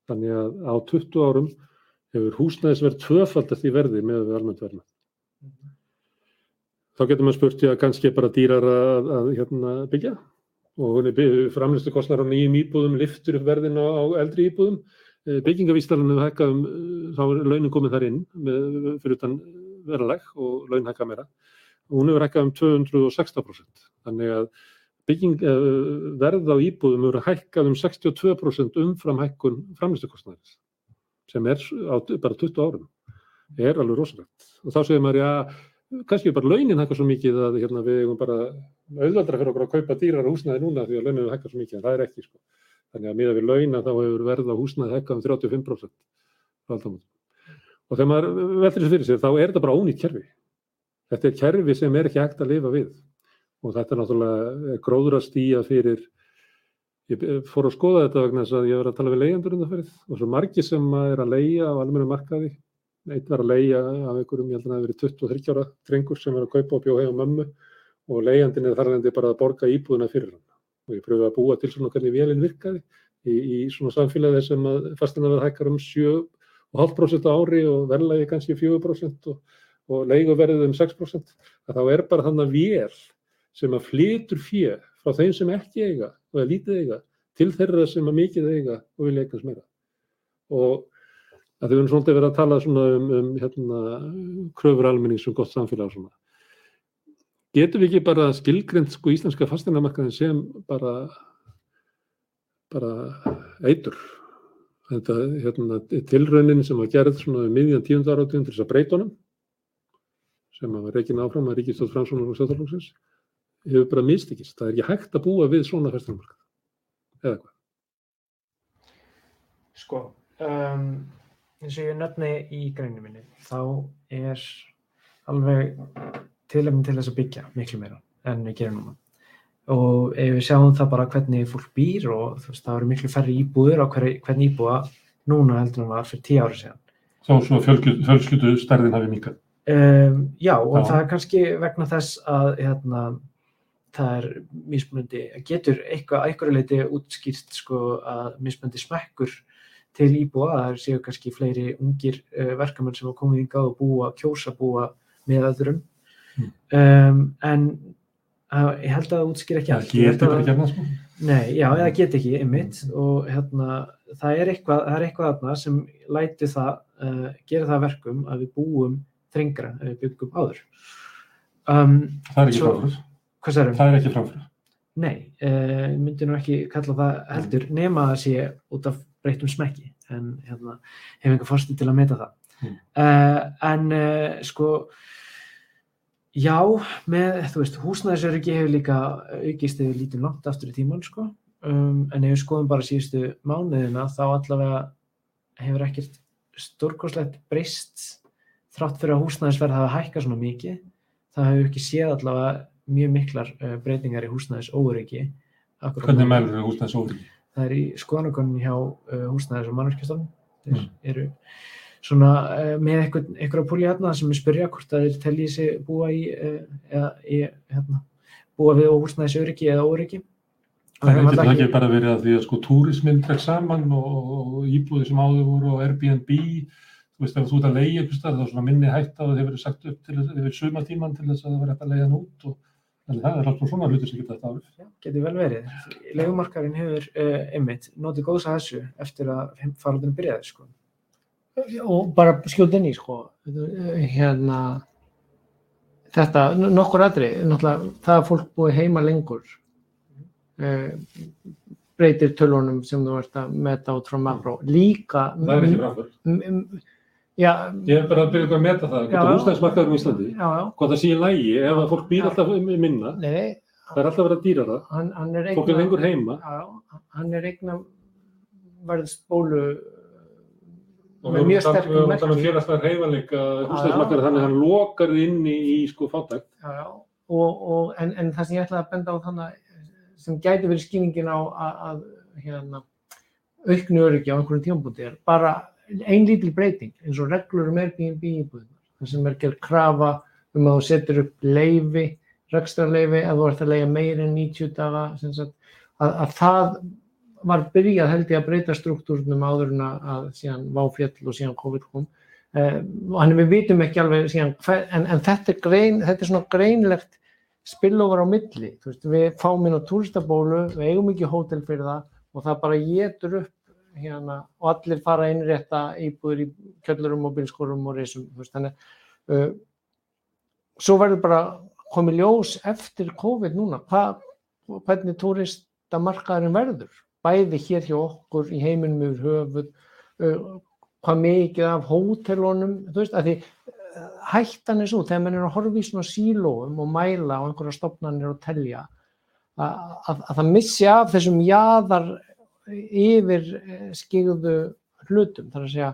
Þannig að á 20 árum hefur húsnæðisverð tvöfaldast í verði með við almennt verðlag. Þá getur maður spurt, já, kannski er bara dýrar að, að hérna, byggja og framlistu kostnar á nýjum íbúðum, liftur upp verðin á, á eldri íbúðum. Byggingavístalan hefur hækkað um, þá er launin komið þar inn með, fyrir utan verðaleg og laun hækkað meira. Og hún hefur hækkað um 216%. Þannig að bygging, eh, verð á íbúðum hefur hækkað um 62% umfram hækkun framlistu kostnarins sem er á bara 20 árum. Er alveg rosalegt. Og þá segir maður, já, kannski bara launin hækkað svo mikið að hérna, við eigum bara auðvaldra fyrir okkur að kaupa dýrar húsnæði núna því að launin hefur hækkað svo mikið, en það er ekki sko. Þannig að miða við launa þá hefur verð á húsnæði hækkað um 35% frá aldamótum. Og þegar maður veldur þessu fyrir sér þá er þetta bara ónýtt kerfi. Þetta er kerfi sem er ekki hægt að lifa við. Og þetta er náttúrulega gróður að stýja fyrir, ég fór að skoða þetta vegna þess að ég var að tala við leigjandur það fyrir og svo margi sem er að leia á almennu markaði. Eitt var að leia af einhverjum, ég held að það hefði verið 23 ára drengur sem var að kaupa og bjóða heim á mömmu og leigjandinn er þar bara að borga íbúðina fyrir hann. Og ég pröfði að búa til svona hvernig vélinn virkaði í, í svona samfélagi sem að fastina verða hækkar um 7,5% á ári og verðlagi kannski 4% og, og leiguverðið um 6%. Að þá er bara þannig að vél sem að flytur fjö frá þeim sem ekki eiga og er lítið eiga til þeirra sem að mikið eiga og vilja eignast meira. Og að þau verðum svolítið verið að tala um, um hérna, kröfur almennings um gott samfélag og svona. Getum við ekki bara skilgrend sko íslenska fasteinamarkaðin sem bara, bara eitur? Þetta hérna, tilraunin sem var gerð svona um miðjan tíund áraugum til þess að breyta honum, sem var reikin áfram að Ríkistóð Franssonar og Sjóðarflóksins, hefur bara mistikist. Það er ekki hægt að búa við svona fasteinamarkað. Eða hvað? Sko, um, eins og ég nefni í greinu minni, þá er alveg tilefni til þess að byggja miklu meira enn við gerum núna. Og ef við sjáum það bara hvernig fólk býr og þú veist, það eru miklu færri íbúður á hver, hvern íbúða núna heldur en var fyrir tíu ári síðan. Þá svo fjölskyldu stærðin hafi mikað. Um, já, og Já. það er kannski vegna þess að hérna, það er mismunandi, getur eitthvað að einhverju leiti útskýrt sko, að mismunandi smekkur til íbúa, það séu kannski fleiri ungir uh, verkamenn sem hafa komið hingað og búa, kjósa búa með öðrum. Um, en uh, ég held að það útskýr ekki Það allt. Held getur að- bara ekki hérna sko. Nei, já, eða get ekki, einmitt og hérna, það er eitthvað, það er eitthvað þarna sem læti það, uh, gera það að verkum að við búum þrengra en við byggum áður. Um, Það er ekki framfyrir. hvað særum? Það er ekki framfyrir. Nei, uh, myndi nú ekki kalla það heldur nema að það sé út af breytum smekki en hérna, hef enga fórstu til að meta það. Mm. Uh, en uh, sko, já, með, þú veist, húsnæðisöryggi hefur líka aukist eða lítið langt aftur í tíman, sko. Um, en ef við skoðum bara síðustu mánuðina þá allavega hefur ekkert stórkoslegt breyst þrátt fyrir að húsnæðisverð hafa hækkað svona mikið. Það hefur ekki séð allavega mjög miklar uh, breytingar í húsnæðis óryggi. Hvernig mælur við húsnæðis óryggi? Það er í skoðanakonum hjá uh, húsnæðis og mannverkjastofnun. Þeir Mm. eru svona uh, með eitthvað, eitthvað púli hérna sem er spyrja hvort að þeir telji sig búa í, uh, eða, í hérna, búa við húsnæðis öryggi eða óryggi. Og Það alltaf það ekki bara verið að því að sko túrisminn trekk saman og, og íbúði sem áður voru á Airbnb, þú veist ef þú ert að leiða einhvers staðar þá svona minni hægt á að þið verið sagt upp til þess yfir sumatíman til þess að það verið hægt að leiða hann út og þannig það er alltaf svona hlutir sem geta þetta áhrif. Já, getur vel verið. Legumarkarinn hefur uh, einmitt notið góðs að þessu eftir að faraldinu byrjaði sko. Og bara skjóta inn í sko. Hérna þetta, nokkur aðri það að fólk búi heima lengur uh, breytir tölunum sem þú ert að meta út frá makró líka framfyrir. m- m- já, Ég er bara að byrja að meta það, já. húsnæðismarkaður í Íslandi, já, já, hvað það sé í lægi ef að fólk býr alltaf minna, nei, það er alltaf að dýra það, hann, hann er fólk er lengur heima. Já, hann er eigna verðsbólu og við erum að tala um félagslega reyfanleika já. þannig að hann lokar þið inn í, í sko fátækt. Já, já, og, og, en, en það sem ég ætlaði að benda á þannig sem gæti verið skýringin á að, að hérna, auknu öryggi á einhverjum tímabúti er bara ein lítil breyting eins og reglur um Airbnb íbúðunar þar sem er gerð krafa um að þú setur upp leifi, rekstrarleifi ef þú ert að leiða meir en 90 daga að, að það var byrjað held ég að breyta struktúrnum áður en að, síðan váfjall og síðan COVID kom. Uh, hann við vitum ekki alveg síðan hver, en, en þetta er grein, þetta er svona greinlegt spillover á milli. Veist, við fáum inn á túristabólu við eigum ekki hótel fyrir það og það bara getur upp hérna og allir fara inn rétta íbúður í kjöllurum og bílskorum og reysum þannig uh, svo verður bara komið ljós eftir COVID núna. Hva, hvernig túristamarkaðurinn verður bæði hér hjá okkur í heiminum yfir höfuð hvað mikið af hótelunum þú veist, að því hættan er svo, þegar mann er að horfa í svona sílóum og mæla á einhverja stopnarnir og telja að, að, að það missi af þessum jaðar yfir skigðu hlutum. Það er að segja,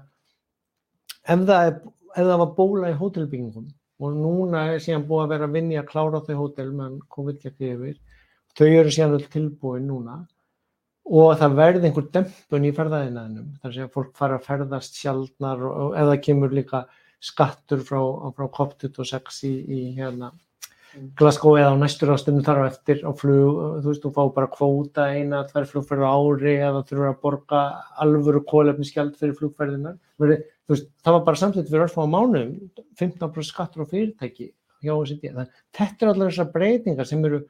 ef það, er, ef það var bóla í hótelbyggingum og núna er síðan búið að vera að vinja að klára þau hótel meðan COVID gekk yfir, þau eru síðan öll tilbúin núna og það verði einhver dempun í ferðaðinaðinum. Er að segja, fólk fara að ferðast sjaldnar og, eða kemur líka skattur frá, frá COP26 í, í hérna Glasgow eða á næstur ástunum þar á eftir á flug, þú veist, þú fá bara kvóta eina, tvær flugferður ári eða þurfur að borga alvöru kólefniskjald fyrir flugferðinar. Það var bara samtidig fyrir örfá mánuðum, 15% skattur á fyrirtæki hjá OECD. Það, þetta er allar þessar breytingar sem eru,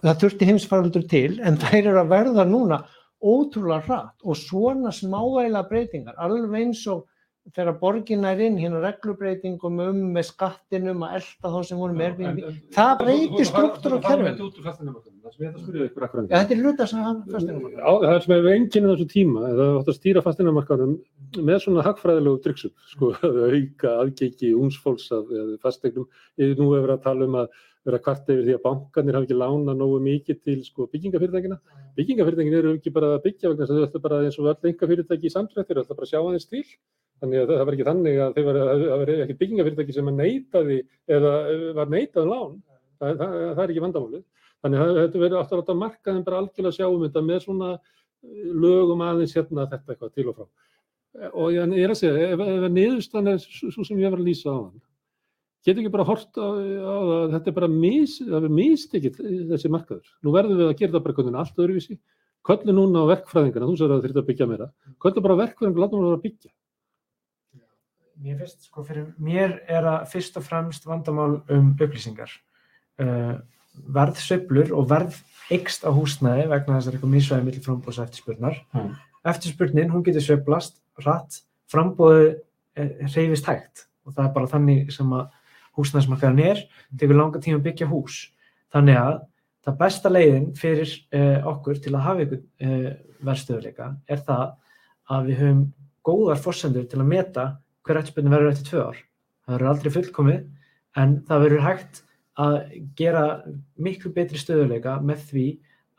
það þurfti heimsfaraldur til, en þær eru að verða núna ótrúlega hratt og svona smávægilega breytingar, alveg eins og þegar borgin er inn hérna reglubreitingum um með skattinum að elda þá sem voru með Airbnb það breytir struktúr og Það ja, þetta er hluta sem hann fasteinamarkaðnum Það er sem hefur enginn þessu tíma eða átt að stýra fasteinamarkaðum með svona hagfræðilegu dryggsum sko, að auka aðgengi únsfólks af fasteignum. Nú hefur að tala um að vera kvart yfir því að bankanir hafa ekki lána nógu mikið til sko, byggingafyrirtækina. Byggingafyrirtækin eru ekki bara að byggja vegna þess að þau ætla bara eins og öll enga fyrirtæki í samdrættir, þau ætla bara að sjá aðeins til. Þannig að það var ekki þannig að það var ekki byggingafyrirtæki sem að neytaði eða var neytað um lán. Það, það, það er ekki vandamálið. Þannig að þetta verður aftur átt að marka þeim bara algjörlega að sjá um þetta með svona lögum aðeins hérna þetta eitthvað til og frá. Og ég er að segja, ef, ef niðurstann er svo sem ég var að lýsa á hann, getur ekki bara hort á, það, þetta er bara mis, það er mistekið þessi markaður. Nú verðum við að gera það bara hvernig allt öðruvísi. Köllu núna á verkfræðingarna, þú sagði að það þurfti að byggja meira. Köllu bara verkfræðingarna, látum við að byggja. Mér finnst, sko, fyrir mér er að fyrst og fremst vandamál um upplýsingar. Uh, verðsveiflur og verð ykst á húsnæði vegna þess að það er eitthvað misvæði millir frambóðs eftirspurnar. Mm. Eftirspurnin, hún getur sveiflast rætt, frambóðu reyfist hægt og það er bara þannig sem að húsnæðismarkaðan er, tekur langa tíma að byggja hús. Þannig að það besta leiðin fyrir uh, okkur til að hafa ykkur uh, verðstöðuleika er það að við höfum góðar fórsendur til að meta hver eftirspurnin verður eftir tvö ár. Það verður aldrei fullkomið en það verður hægt að gera miklu betri stöðuleika með því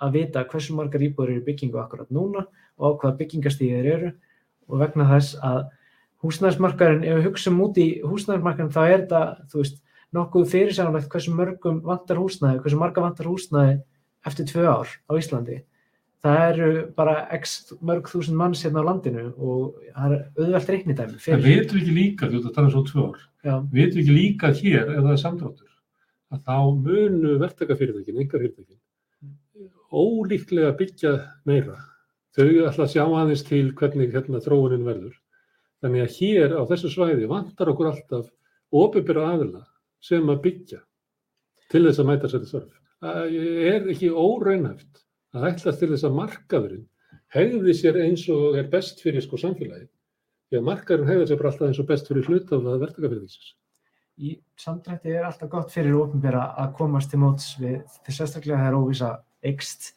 að vita hversu margar íbúður eru byggingu akkurat núna og á hvaða byggingastíðir eru og vegna þess að húsnæðismarkaðurinn, ef við hugsaum út í húsnæðismarkaðurinn þá er þetta, þú veist, nokkuð fyrirsjánulegt hversu mörgum vantar húsnæði, hversu marga vantar húsnæði eftir tvö ár á Íslandi. Það eru bara x mörg þúsund manns hérna á landinu og það er auðvelt reiknidæmi. En veitum við ekki líka, þú veit að það er svo tvö ár, Já. veitum við ekki líka hér ef það er samdráttur? að þá munu verktakafyrirtækin, engar fyrirtækin, ólíklega byggja meira. Þau ætla að sjá aðeins til hvernig hérna þróunin verður. Þannig að hér á þessu svæði vantar okkur alltaf óbyrra aðila sem að byggja til þess að mæta sér þörf. Það er ekki óraunhæft að ætlast til þess að markaðurinn hegði sér eins og er best fyrir sko samfélagi. Því að markaðurinn hegði sér bara alltaf eins og best fyrir hlut af það verktakafyrirtækisins í samdrætti er alltaf gott fyrir ofnbæra að komast til móts við því sérstaklega það er óvísa eikst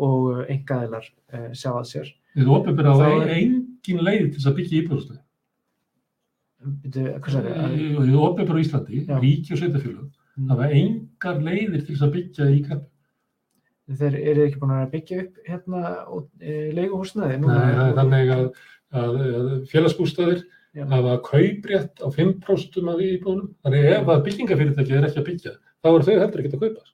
og engaðilar uh, sjá að sér. Þið ofnbæra á er- engin leið til þess að byggja íbúðstöð. Þið ofnbæra á Íslandi, Já. ríki og sveitafélög, það var engar leiðir til þess að byggja í kreppu. Þeir eru ekki búin að byggja upp hérna e, leiguhúsnaði? Nei, það er þannig að, að, að félagsbústæðir hafa kauprétt á 5% af íbúðunum. Þannig ef að byggingafyrirtæki er ekki að byggja, þá eru þau heldur ekki að kaupa.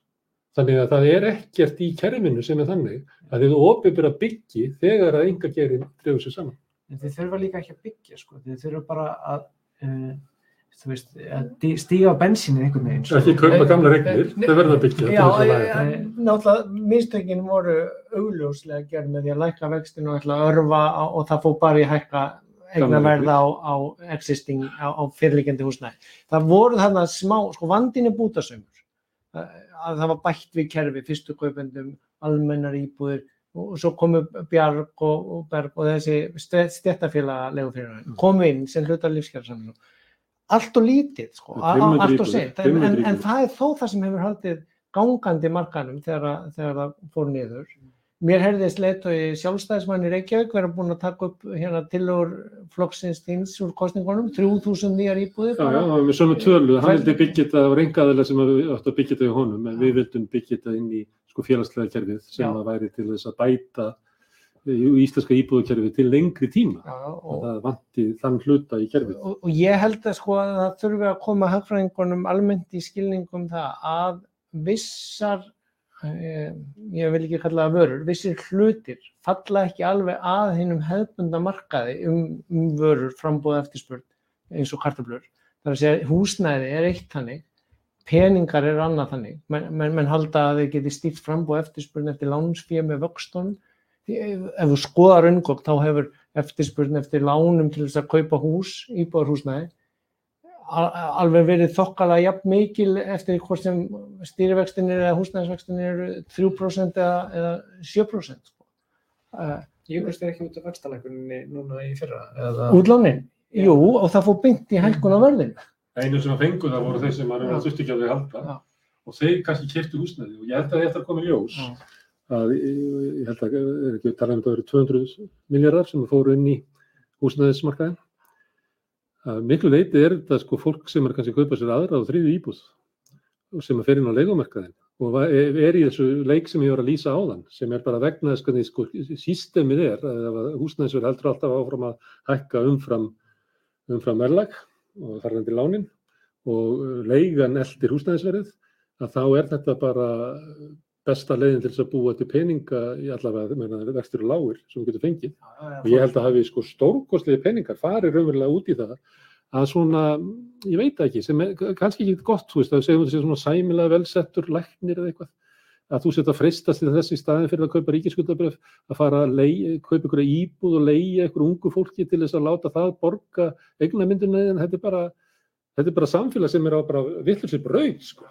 Þannig að það er ekkert í kerfinu sem er þannig að þið ofnbæra byggi þegar að enga gerin drefur sér saman. En Þeir þurfa líka ekki að byggja, sko. Þeir þurfa bara að, uh, veist, að stíga á bensínu einhvern veginn. sko. Ekki kaupa gamla regnir, þau verða að byggja. Já, náttúrulega mistökin voru augljóslega gerð með því að lækka vextinu og ætla að örfa á, og það fór bara í hækka eigna verða á, á existing, á, á fyrirliggjandi húsnæði. Það voru þarna smá, sko vandin er bútasömmur. Að það var bætt við kerfi, fyrstu kaupendum, almennar íbúðir og svo komu Bjarg og, og Berg og þessi stjættafélaga legufyrirvæðin, komu inn sem hluta lífskjara Allt og lítið, sko, a- a- 500 allt og seint, en, 500 en, en það er þó það sem hefur haldið gangandi markanum þegar, þegar það fór niður. Mér heyrðist leiðtói sjálfstæðismann í Reykjavík vera búin að taka upp hérna tillögur flokksins þins úr kostningunum, 3000 nýjar íbúðir. Já, já, það var með sömu tölu, hann vildi byggja þetta, það var engaðilega sem við áttu að byggja þetta í honum, en við vildum byggja þetta inn í sko félagslega kerfið sem að væri til þess að bæta í íslenska íbúðukerfi til lengri tíma. Já, Og það vanti þann hluta í kerfið. og, og ég held að sko að það þurfi að koma hagfræðingunum almennt í skilningum það að vissar, eh, ég vil ekki kalla það vörur, vissir hlutir falla ekki alveg að hinnum hefðbunda markaði um, um vörur frambúð eftirspurn eins og kartablur. Það er að segja húsnæði er eitt þannig, peningar er annað þannig. Men, men, menn halda að þeir geti stýrt frambúð eftirspurn eftir lánsfíð með vöxtunum. Ef þú skoðar unngótt þá hefur eftirspurn eftir lánum til þess að kaupa hús, íbúðarhúsnæði al- alveg verið þokkala jafn mikil eftir hvort sem stýrivextinir eða húsnæðisvextinir eru 3% eða, eða 7%. Sko. Uh, Jökulst er ekki út af vextalækuninni núna í fyrra eða útlánin, jú, og það fór beint í hækkun á verðinu. Einu sem að fengu það voru þeir sem að Já. þurfti ekki að þau halda Já. og þeir kannski kyrtu húsnæði og ég held að þetta er komið ljós að ég ég held að er ekki að tala um þetta verið 200 miljardar sem fóru inn í húsnæðismarkaðin. Að miklu leiti er þetta sko fólk sem er kannski að kaupa sér aðra og þriði íbúð og sem að fer inn á leikumarkaðin og er í þessu leik sem ég var að lýsa áðan sem er bara vegna þess hvernig sko sístemið er að að húsnæðisverð heldur alltaf áfram að hækka umfram umfram verðlag og þar lendir lánin og leigan eldir húsnæðisverðið að þá er þetta bara besta leiðin til þess að búa til peninga í allavega vextir og lágir sem við getum fengið. Og ég held að hafi sko stórkostlega peningar farið raunverulega út í það að svona, ég veit það ekki, sem er kannski ekki gott, þú veist, að segjum þetta sé svona sæmilega velsettur læknir eða eitthvað að þú setja að freistast til þess í staðin fyrir að kaupa ríkiskuldabröf, að fara að lei, kaupa ykkur íbúð og leiða ykkur ungu fólki til þess að láta það borga eignamyndinu en þetta er bara þetta er bara samfélag sem er á bara vittur sér brauð, sko.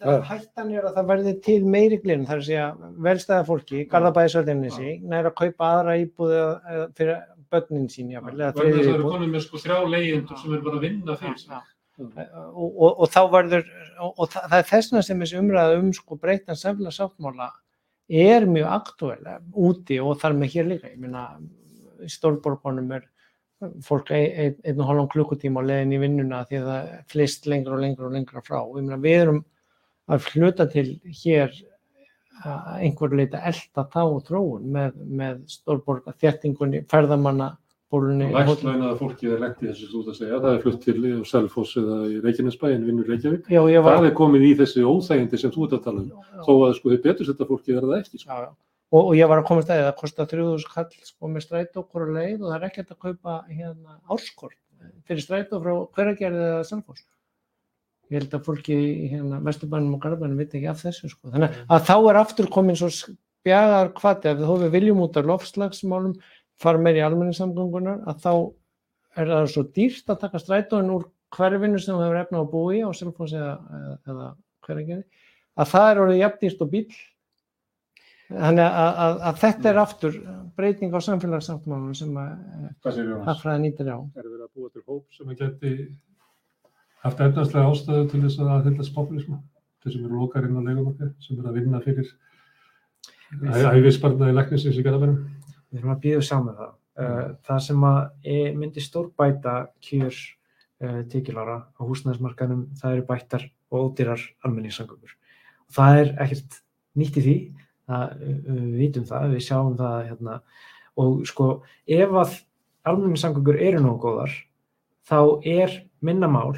Það hættan er að það verði til meiri glinn, þar að segja velstæða fólki, Garðabæðisvöldinni næra að kaupa aðra íbúðu eða fyrir börnin sín, jáfnvel, Vegna þess að það eru konum með sko þrjá leyendur sem eru bara að vinna fyrir sig. Já. og, og, og þá verður og, og það, það er þessna sem þessi umræða um sko breytan samfélag sáttmála er mjög aktúel úti og þar með hér líka ég meina í stórborgunum er fólk ein, ein, einn og hálfum klukkutíma á leiðin í vinnuna því að það flist lengra og lengra og lengra frá og ég meina við erum að hluta til hér einhver leita elda þá þróun með, með stórborga þjættingunni, ferðamanna bólunni, Lægslaunaða fólkið er lent í þessu ert að segja, það er flutt til Selfoss eða í Reykjanesbæ en vinnur Reykjavík. Já, ég var, Það er komið í þessi óþægindi sem þú ert að tala um, þó að sko þið betur þetta fólkið er það ekki. Sko. já, já. Og, og ég var að komast að því að það kostar 3000 kall sko með strætó hvora leið og það er ekkert að kaupa hérna árskort fyrir strætó frá hveragerði eða Selfoss. Ég held að fólki í hérna Vesturbænum og Garðbænum veit ekki af þessu sko. Þannig að þá er aftur komin svo spjagar hvati ef við viljum út af lofslagsmálum fara meir í almenningssamgöngunar að þá er það svo dýrt að taka strætóin úr hverfinu sem þú hefur efna að búa í á Selfoss eða, eða, hveragerði að það er orðið jafn dýrt og bíl Þannig að, að, að þetta er aftur breyting á samfélagssáttmálunum sem að hagfræði nýtir á. Er verið að búa til hóp sem að geti haft efnarslega ástæðu til þess að aðhyllast populismu? Þeir sem eru lokar inn á leikumarkað, sem eru að vinna fyrir æfisbarna í læknisins í Garðabænum. Við erum að býða og sjá með það. Uh, það sem að e- myndi stórbæta kjör uh, tekjulára á húsnæðismarkanum, það eru bættar og ódýrar almenningssangökur. Og það er ekkert nýtt í því, það, uh, við vitum það, við sjáum það hérna. Og sko, ef að almenningssangökur eru nógu góðar, þá er minnamál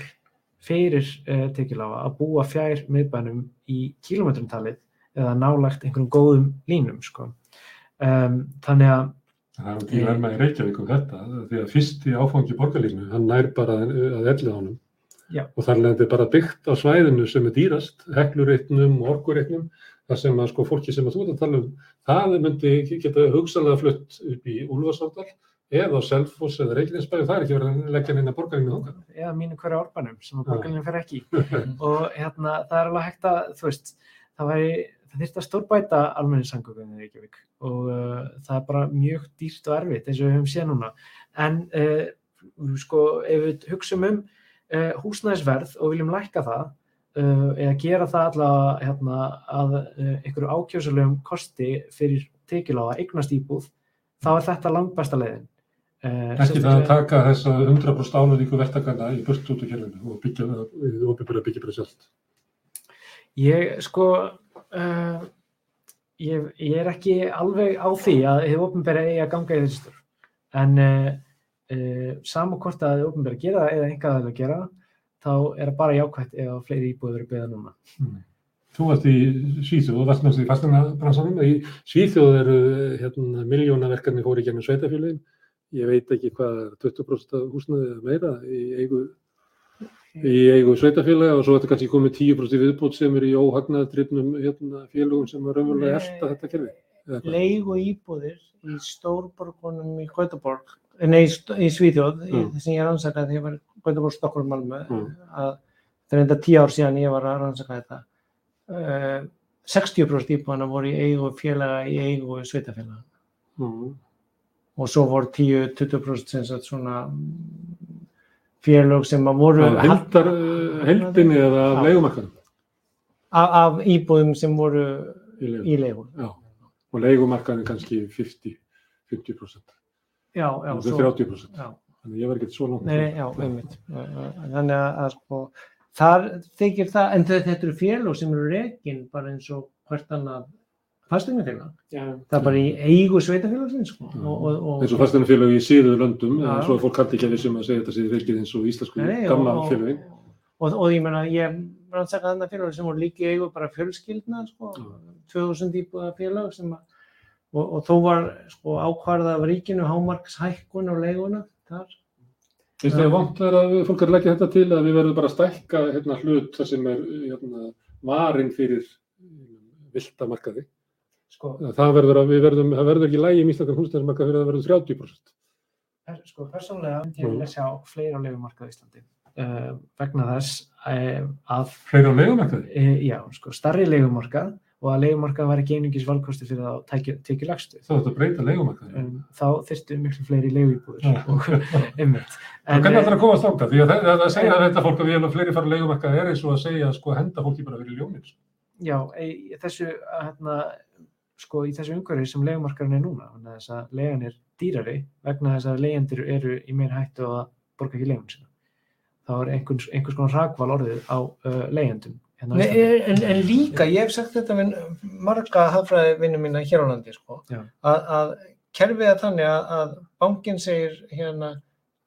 fyrir uh, tekjulára að búa fjær miðbænum í kílometrumtalið eða nálægt einhverjum góðum línum, sko. Um, þannig að Það er ekki verma í Reykjavík um þetta, því að fyrsti áfangi borgarlínu, hann nær bara að ellið honum. Já. Og þar lendi bara byggt á svæðinu sem er dýrast, heklureitnum og orkureitnum, þar sem að sko fólki sem að þú ert að tala um, það myndi geta hugsalega flutt upp í Úlfarsárdal eða á Selfoss eða Reykjanesbæ og það er ekki verið að leggja neina borgarlínu þókar. eða mínu hverju árbænum sem að Já. borgarlinu fer ekki og hérna það er alveg hægt að þú veist, það væri það þyrfti að stórbæta almenningssangökunni í Reykjavík og uh, það er bara mjög dýrt og erfitt eins og við höfum séð núna en uh, sko ef við hugsum um uh, húsnæðisverð og viljum lækka það uh, eða gera það allavega hérna, að uh, einhverju ákjósulegum kosti fyrir tekiláða eignast íbúð þá er þetta langt besta leiðin uh, Ekki það að taka þessa 100% áluríku verktakana í burt út úr kerfinu og byggja það, opinbera byggja bara sjálft. Ég sko uh, ég, ég er ekki alveg á því að þið ofnbæri eigi að ganga í þessi störf. En uh, uh, sama hvort að þið ofnbæri gera það eða einhvað að gera, þá er það bara jákvætt ef að fleiri íbúið verið beða núna. Þú varst í Svíþjóð, varst með í fastegnabransanum. Í Svíþjóð eru hérna, miljónaverkarnir fóri gennum sveitafélagin. Ég veit ekki hvað er 20% af húsnaði eða meira í eigu, í eigu sveitafélaga og svo er þetta kannski komið 10% í viðbútt sem er í óhagnaðadrifnum hérna, félagum sem er raunverulega elda þetta kerfi. leigu íbúðir í stórborgunum í Gautaborg, nei, í Svíþjóð, Mm. þess að ég rannsakaði þegar ég var í Gautaborg, Stokkólm, Malmö, Mm. að það er enda tíu ár síðan ég var að rannsaka þetta. Uh, 60% íbúðana voru í eigu félaga í eigu sveitafélaga Mm. og svo voru 10-20% sem svona félög sem að voru heldinni eða af leigumarkanum af, af íbúðum sem voru í leigu. í leigu. Já. Og leigumarkanum kannski 50, 50%, Já, já, er 30%. já. Þannig ég var ekki svo langt. Þannig að, að sko, þar þykir það, en þetta eru félög sem eru rekin bara eins og hvert annað fasteignafélag. Já, Það er bara í eigu sveitafélagsins, sko. Og, og, og, eins og fastegnafélög í síðu löndum, Já. eins og fólk haldi ekki að við sem að segja þetta séð reikið eins og íslensku gamla og, félögin. og, og, ég meina, ég rannsakaði þarna félög sem voru líka í eigu bara fjölskyldna, sko, Já. 2000 íbúða félag sem að, og, og þó var, sko, ákvarðað af ríkinu hámarkshækkun á leiguna þar. Þið vant er að við- fólk er að leggja þetta til að við verðum bara að stækka hérna, hlut þar sem er hérna, varinn fyrir vilda markaði. Sko, Það verður, að við verðum, það verður ekki lægi í íslenskar húsnæðismarkað fyrir að það verður 30%. per, sko persónulega myndi ég Mm. vilja sjá fleira á leigumarkað í Íslandi. Uh, vegna þess uh, að Fleiri á leigumarkaði? e, já, sko, starri leigumarkað og að leigumarkað var ekki einungis valkosti fyrir þá tekið lagstu. Það er að breyta leigumarkaði. Um, þá þyrftu miklu fleiri leiguíbúður Já. og. En hvernig eh, ætlar að komast þangað? Því að það, það, það segja þetta fólk að við erum fleiri fara á leigumarkaði er eins og að segja sko henda fólki bara fyrir ljónir. sko. já, í þessu, hérna, sko, í þessu umhverfi sem leigumarkaðurinn er núna, þannig að þess að leigan er dýrari vegna þess að leigjendur eru í meir hættu að borga ekki leigun sína. Þá er einhvers, einhvers konar rakval orðið á uh, Nei, Íslandi. en, en líka, ég hef sagt þetta við marga hafræði vinnum mína hér á landi, sko, að, að kerfið er þannig að, að bankin segir hérna,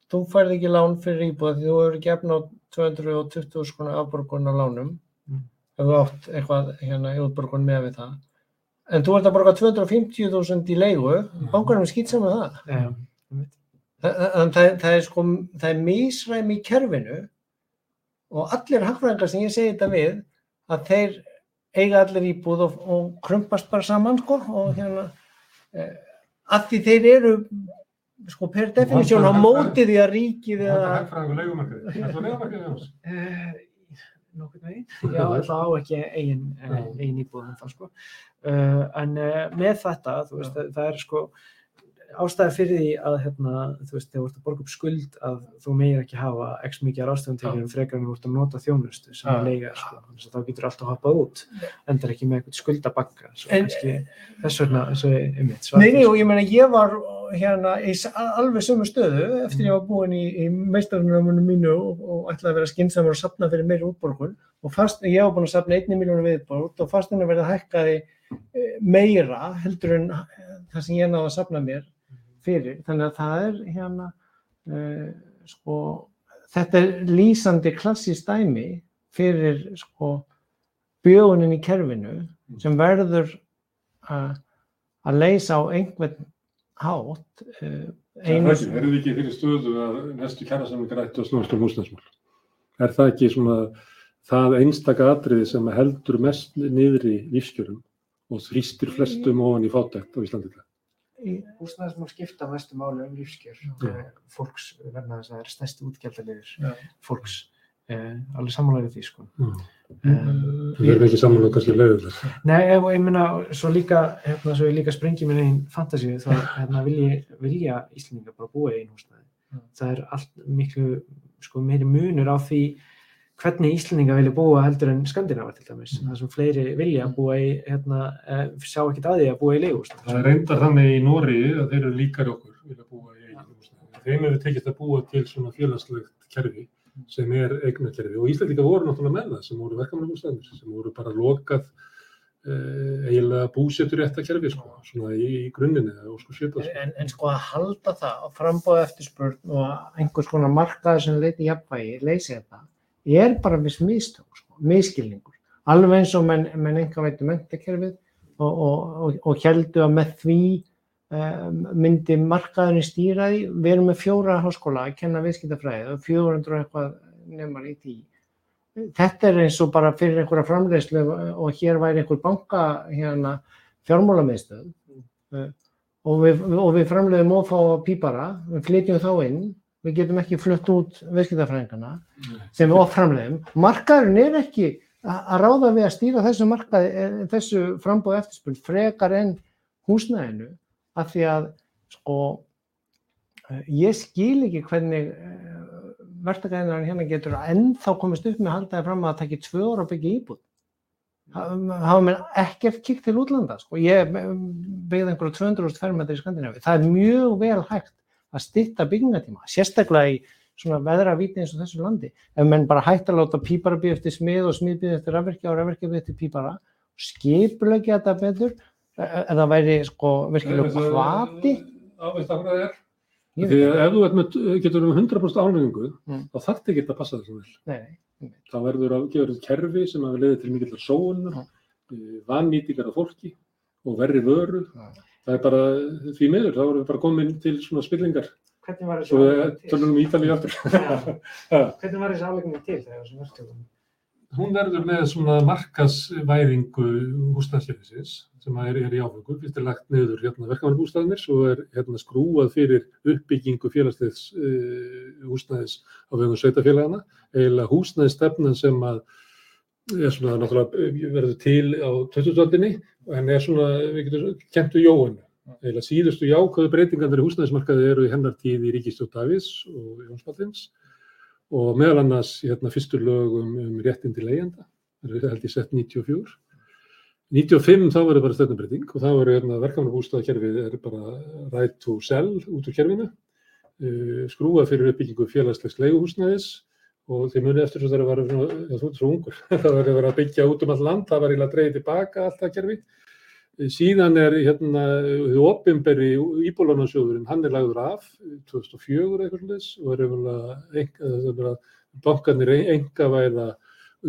þú færð ekki lán fyrir íbúð því þú hefur ekki efna á 220 skona afborgun á lánum, Mm. ef þú átt eitthvað hérna í útborgun með við það. En þú ert að borga 250.000 í leigu, bankanum er skýt saman það. Já, einmitt. Það, það, er sko, það er misræmi í kerfinu og allir hagfræðingar sem ég segi þetta við, að þeir eiga allir íbúð og, og krumpast bara saman sko og hérna, eh, að því þeir eru sko per definísjón á móti því að ríkið Það er eða, hægfræðingur leigumarkaði. Það er leigumarkaði Jóns. Uh, nokkurn veginn. Já, það á ekki eigin, Já. eigin íbúðum það sko. Uh, en uh, með þetta, veist, það, það er sko ástæði fyrir því að hérna, þú veist, þegar þú ert að borga upp skuld að þú meir ekki hafa x mikið ráðstöðum frekar en þú ert að nota þjónustu sem er leiga, sko. Þannig að þá getur alltaf hoppað út, endar ekki með eitthvað skuldabanka, svo En- kannski þess vegna, eins og ég mitt, Nei, nei, og ég meina, ég var hérna í alveg sömu stöðu eftir ég var búinn í, í meistarunum mínu og, og ætlaði að vera skynnsamur að sapna fyrir meiri útborgun og fast, ég var búinn að sapna einni miljónu viðbort og fastin að verða hækkaði eh, meira heldur en eh, það sem ég náði að sapna mér fyrir. Þannig að það er hérna, uh, sko, þetta er lýsandi klassísk dæmi fyrir sko bjögunin í kerfinu sem verður að að leysa á einhvern hátt uh, Einu... einu Er þið ekki fyrir stöðu að næstu kjærasamlingar ættu að snúast um húsnæðismál? Er það ekki svona það einstaka atriði sem heldur mest niður í lífskjörum og þrýstir flestum ofan í fátækt á Íslandi? í dag? húsnæðismál skipta mestu máli um lífskjör eh, fólks verna þess að það er stærsti útgjaldaliður fólks eh, alveg sammálaður því sko. Mm. eh, Við erum ekki saman og kannski leiður þess. Nei, ef, ég meina, svo líka hérna, svo ég líka sprengi minn einn fantasíu þá hérna, vil ég, vilja Íslendinga bara búa í einn húsnæði Já. það er allt miklu sko, meiri munur á því hvernig Íslendinga vilja búa heldur en Skandinavar til dæmis, það sem fleiri vilja búa í, hérna, eh, sjá ekkert að því að búa í leigúsnæði Það er reyndar þannig í Nóri að þeir eru líkari okkur vilja búa í eigin húsnæði. Þeim hefur tekist að búa til svona félagslegt kerfi sem er eignakerfi og Íslandika voru náttúrulega með það sem voru verkamannahúsnæðir sem voru bara lokað uh, eiginlega búsetur rétt að kerfi sko, svona í, í grunninni og sko svipað sko. En, en sko að halda það á frambóð eftirspurn og einhvers konar markaður sem leiti jafnvægi, leysi þetta, er bara viss mistök, sko, miskilningur. Alveg eins og menn, menn enga veitum mentakerfið og, og, og, og heldu að með því myndi markaðurinn stýra því. Við erum með fjóra háskóla að kenna viðskiptafræði og 400 og eitthvað nefnar í því. Þetta er eins og bara fyrir einhverja framleiðslu og hér væri einhver banka hérna fjármálamiðstöð uh, og við, og við framleiðum ófá pípara, við flytjum þá inn, við getum ekki flutt út viðskiptafræðingana sem við oft framleiðum. Markaðurinn er ekki að ráða við að stýra þessu markaði, eh, þessu frambóð eftirspurn frekar en húsnæðinu af því að sko eh, ég skil ekki hvernig verktakæðinarinn hérna getur ennþá komist upp með að halda það fram að það taki tvö ára að byggja íbúð. Það hafa mér ekkert kíkt til útlanda. Sko. Ég byggði einhverju 200.000 fermetri í Skandinavi. Það er mjög vel hægt að stytta byggingatíma, sérstaklega í svona veðravíti eins og þessu landi. Ef menn bara hægt að láta pípara býð eftir smið og smið býð eftir rafverkja og rafverkja býð eftir pípara, skipulegja þetta betur, en það væri sko virkilega hvati. Ávist af hvað það er. Því að ef þú með, getur með 100% álningu, Mm. þá þarf þetta ekki að passa þessum vel. Þá verður að gefa þetta kerfi sem að leiði til mikill sóun, Já. vannýtingar af fólki og verri vöru. Já. Það er bara því miður, þá erum við bara komin til svona spillingar. Hvernig var Svo við tölum um. Hvernig var þessi áleggning til þegar þessum verktökum? Hún verður með svona markasvæðingu húsnæðsleifisins sem er, er í áfengu. Fyrst er lagt niður hérna verkamannbústæðinir, svo er hérna skrúað fyrir uppbyggingu félagsleifs uh, húsnæðis á vegum sveitafélagana. Eða húsnæðistefnan sem að er svona náttúrulega eh, verður til á 2000-aldinni en er svona, við getum kent við Jóhannu. Eða síðustu jákvæðu breytingarnir í húsnæðismarkaði eru í hennar tíð í Ríkistjóð Davís og Jóns Ballins og meðal annars hérna, fyrstu lög um, um réttin til leigjanda, það er held ég sett 94. 95 þá verður bara stefnumbreyting og þá verður hérna, verkefnabústaðakerfið er bara right to sell út úr kerfinu, uh, skrúa fyrir uppbyggingu félagslegs leiguhúsnæðis og þeir muni eftir þess að það var, já, þú ert svo ungur, það verið að byggja út um all land, það eiginlega að dreigja tilbaka allt það kerfi. Síðan er hérna, þið opinberi íbúlánarsjóðurinn, hann er lagður af 2004 eitthvað slúðis og er yfirlega bankarnir enga væða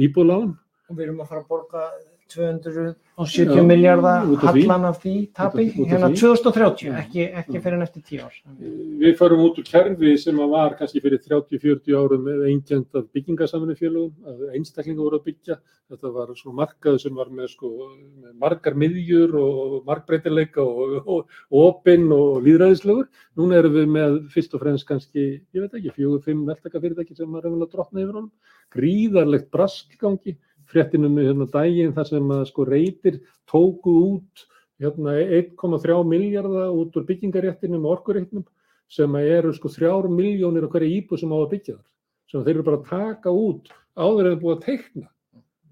íbúlán. Og við erum að fara að borga 270 Já, miljardar hallan af því tapi, Út af- út af hérna því. 2030, ekki, ekki fyrir en eftir 10 ár. Við farum út úr kerfi sem að var kannski fyrir 30-40 árum með einkjönd af byggingasaminu félögum, að einstaklingar voru að byggja. Þetta var svona markaðu sem var með, sko, með margar miðjur og margbreytileika og, og, og opinn og líðræðislegur. Núna erum við með fyrst og fremst kannski, ég veit ekki, fjögur, fimm verktaka fyrirtæki sem var reynilega drottna yfir honum. Gríðarlegt brask í gangi, fréttinum hérna daginn þar sem að sko reytir tóku út hérna 1,3 miljardar út úr byggingaréttinum og orkuréttinum sem eru sko 3 miljónir á hverja íbúð sem á að byggja þar. Sem þeir eru bara að taka út áður en búið að teikna.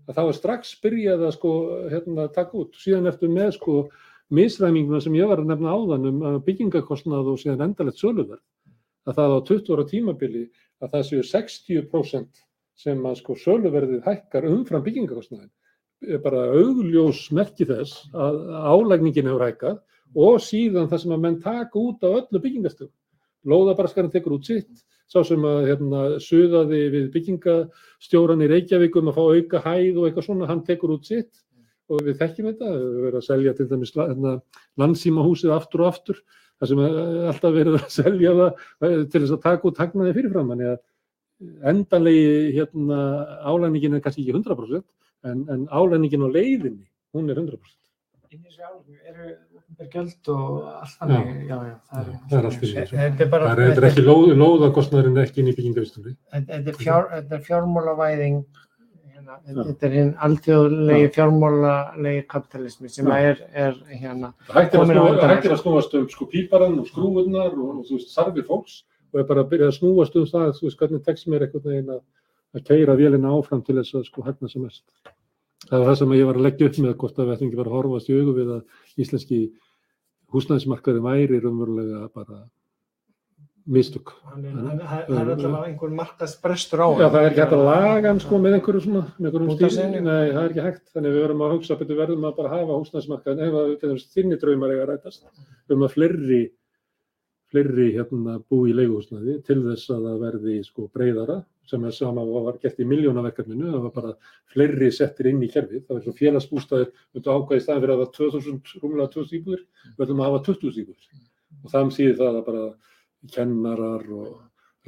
Að það var strax byrjað að sko hérna taka út. Síðan eftir með sko misræminguna sem ég var að nefna áðan um að byggingakostnað og síðan endalegt söluverð. Að það á 20 ára tímabili að það séu 60% sem að sko söluverðið hækkar umfram byggingakostnaðin er bara augljós merki þess að álægningin hefur hækkað og síðan það sem að menn taka út á öllu byggingastöðum. Lóðabraskarinn tekur út sitt, sá sem að hérna, suðaði við byggingastjóran í Reykjavík um að fá auka hæð og eitthvað svona, hann tekur út sitt og við þekkjum þetta, við verið að selja til dæmis hérna, landsímahúsið aftur og aftur, það sem er alltaf verið að selja það eh, til þess að taka út hagnaði fyrirfram, þannig að endanlegi hérna, álægningin er kannski ekki 100% en, en álægningin á leiðinni, hún er 100%. Inn í þessu álum eru opinber gjöld og allt þannig, já, já, það er, það er allt í þessu. Þetta er bara, Það er, er ekki lóð, lóðakostnaðurinn er ekki inn í byggingavistunni. þetta er, fjár, þetta er fjármálavæðing, hérna, þetta er hinn alþjóðlegi fjármálalegi kapitalismi sem er, er hérna, Það hættir að, snúast um sko píparann og skrúurnar og, og þú veist, sarfir fólks og er bara að byrja að snúast um það, þú veist, hvernig tekst mér einhvern veginn að, að keira vélina áfram til þess að sko hagna sem mest. Það var það sem ég var að leggja upp með hvort að við ætlum ekki bara að horfast í augu við að íslenski húsnæðismarkaði væri raunverulega bara mistök. Er, hann, hann, hann er allavega einhver markaðsbrestur á Já, það er ekki hægt að laga hann sko með einhverju svona, með einhverjum stíl, Bútasaumnum. nei, það er ekki hægt, þannig við verðum að hugsa betur verðum að bara hafa húsnæðismarkaðin, ef að til þess þinni draumar eiga að rætast, við verðum að fleiri, fleiri hérna bú í leiguhúsnæði til þess að það verði sko breyðara, sem er sama og var gert í miljónaverkefninu, það var bara fleiri settir inn í kerfið, það var svo félagsbústæðir, við þú ákvæði staðin fyrir að það 2000, rúmlega 2000 íbúðir, við verðum að hafa 20.000 íbúðir. Og það þýðir það að bara kennarar og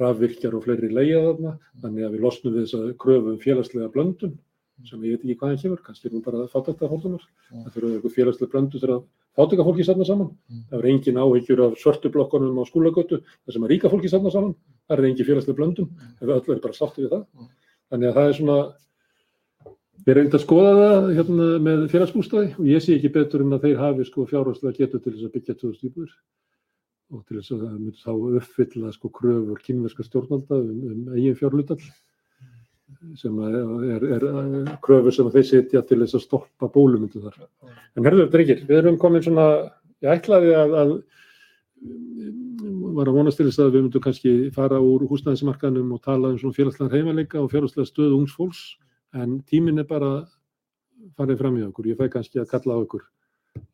rafvirkjar og fleiri leigja þarna, þannig að við losnum við þess að kröfu um félagslega blöndun, sem ég veit ekki hvaðan kemur, kannski er hún bara fátækta fólkunar. Það þurfa eitthvað félagslega blöndu þegar fátæka fólki safna saman. Það er engin áhyggjur af svörtu blokkunum á skólagötu, það sem að ríka fólki safna saman. Það er engin félagslega blöndun, ef öll er bara sátti við það. Þannig að það er svona, við erum eitthvað að skoða það hérna, með félagsbústæði og ég sé ekki betur en að þeir hafi sko fjárhagslega getur til þess að byggja 2000 íbúður og til þess að það myndi þá uppfylla sko kröfur kynverska stjórnvalda um, um eigin fjárlutall sem er, er, kröfur sem þeir setja til þess að stoppa bólumyndu þar. En herðu, drengir, við erum komin svona, ég ætlaði að, að var að vonast til þess að við myndum kannski fara úr húsnæðismarkanum og tala um svona félagslegan heimaleika og félagslega stöðu ungs fólks en tíminn er bara farið fram í okkur. Ég fæ kannski að kalla á okkur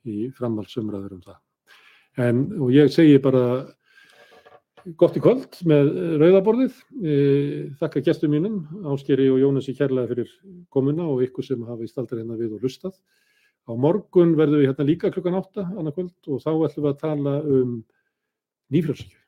í framhaldsumræður um það. En, og ég segi bara gott í kvöld með rauðaborðið. E, þakka gestum mínum, Áskeri og Jónasi kærlega fyrir komuna og ykkur sem hafa í staldar hérna við og lustað. Á morgun verðum við hérna líka klukkan átta annað kvöld og þá ætlum við að tala um nýfrjálsíkju.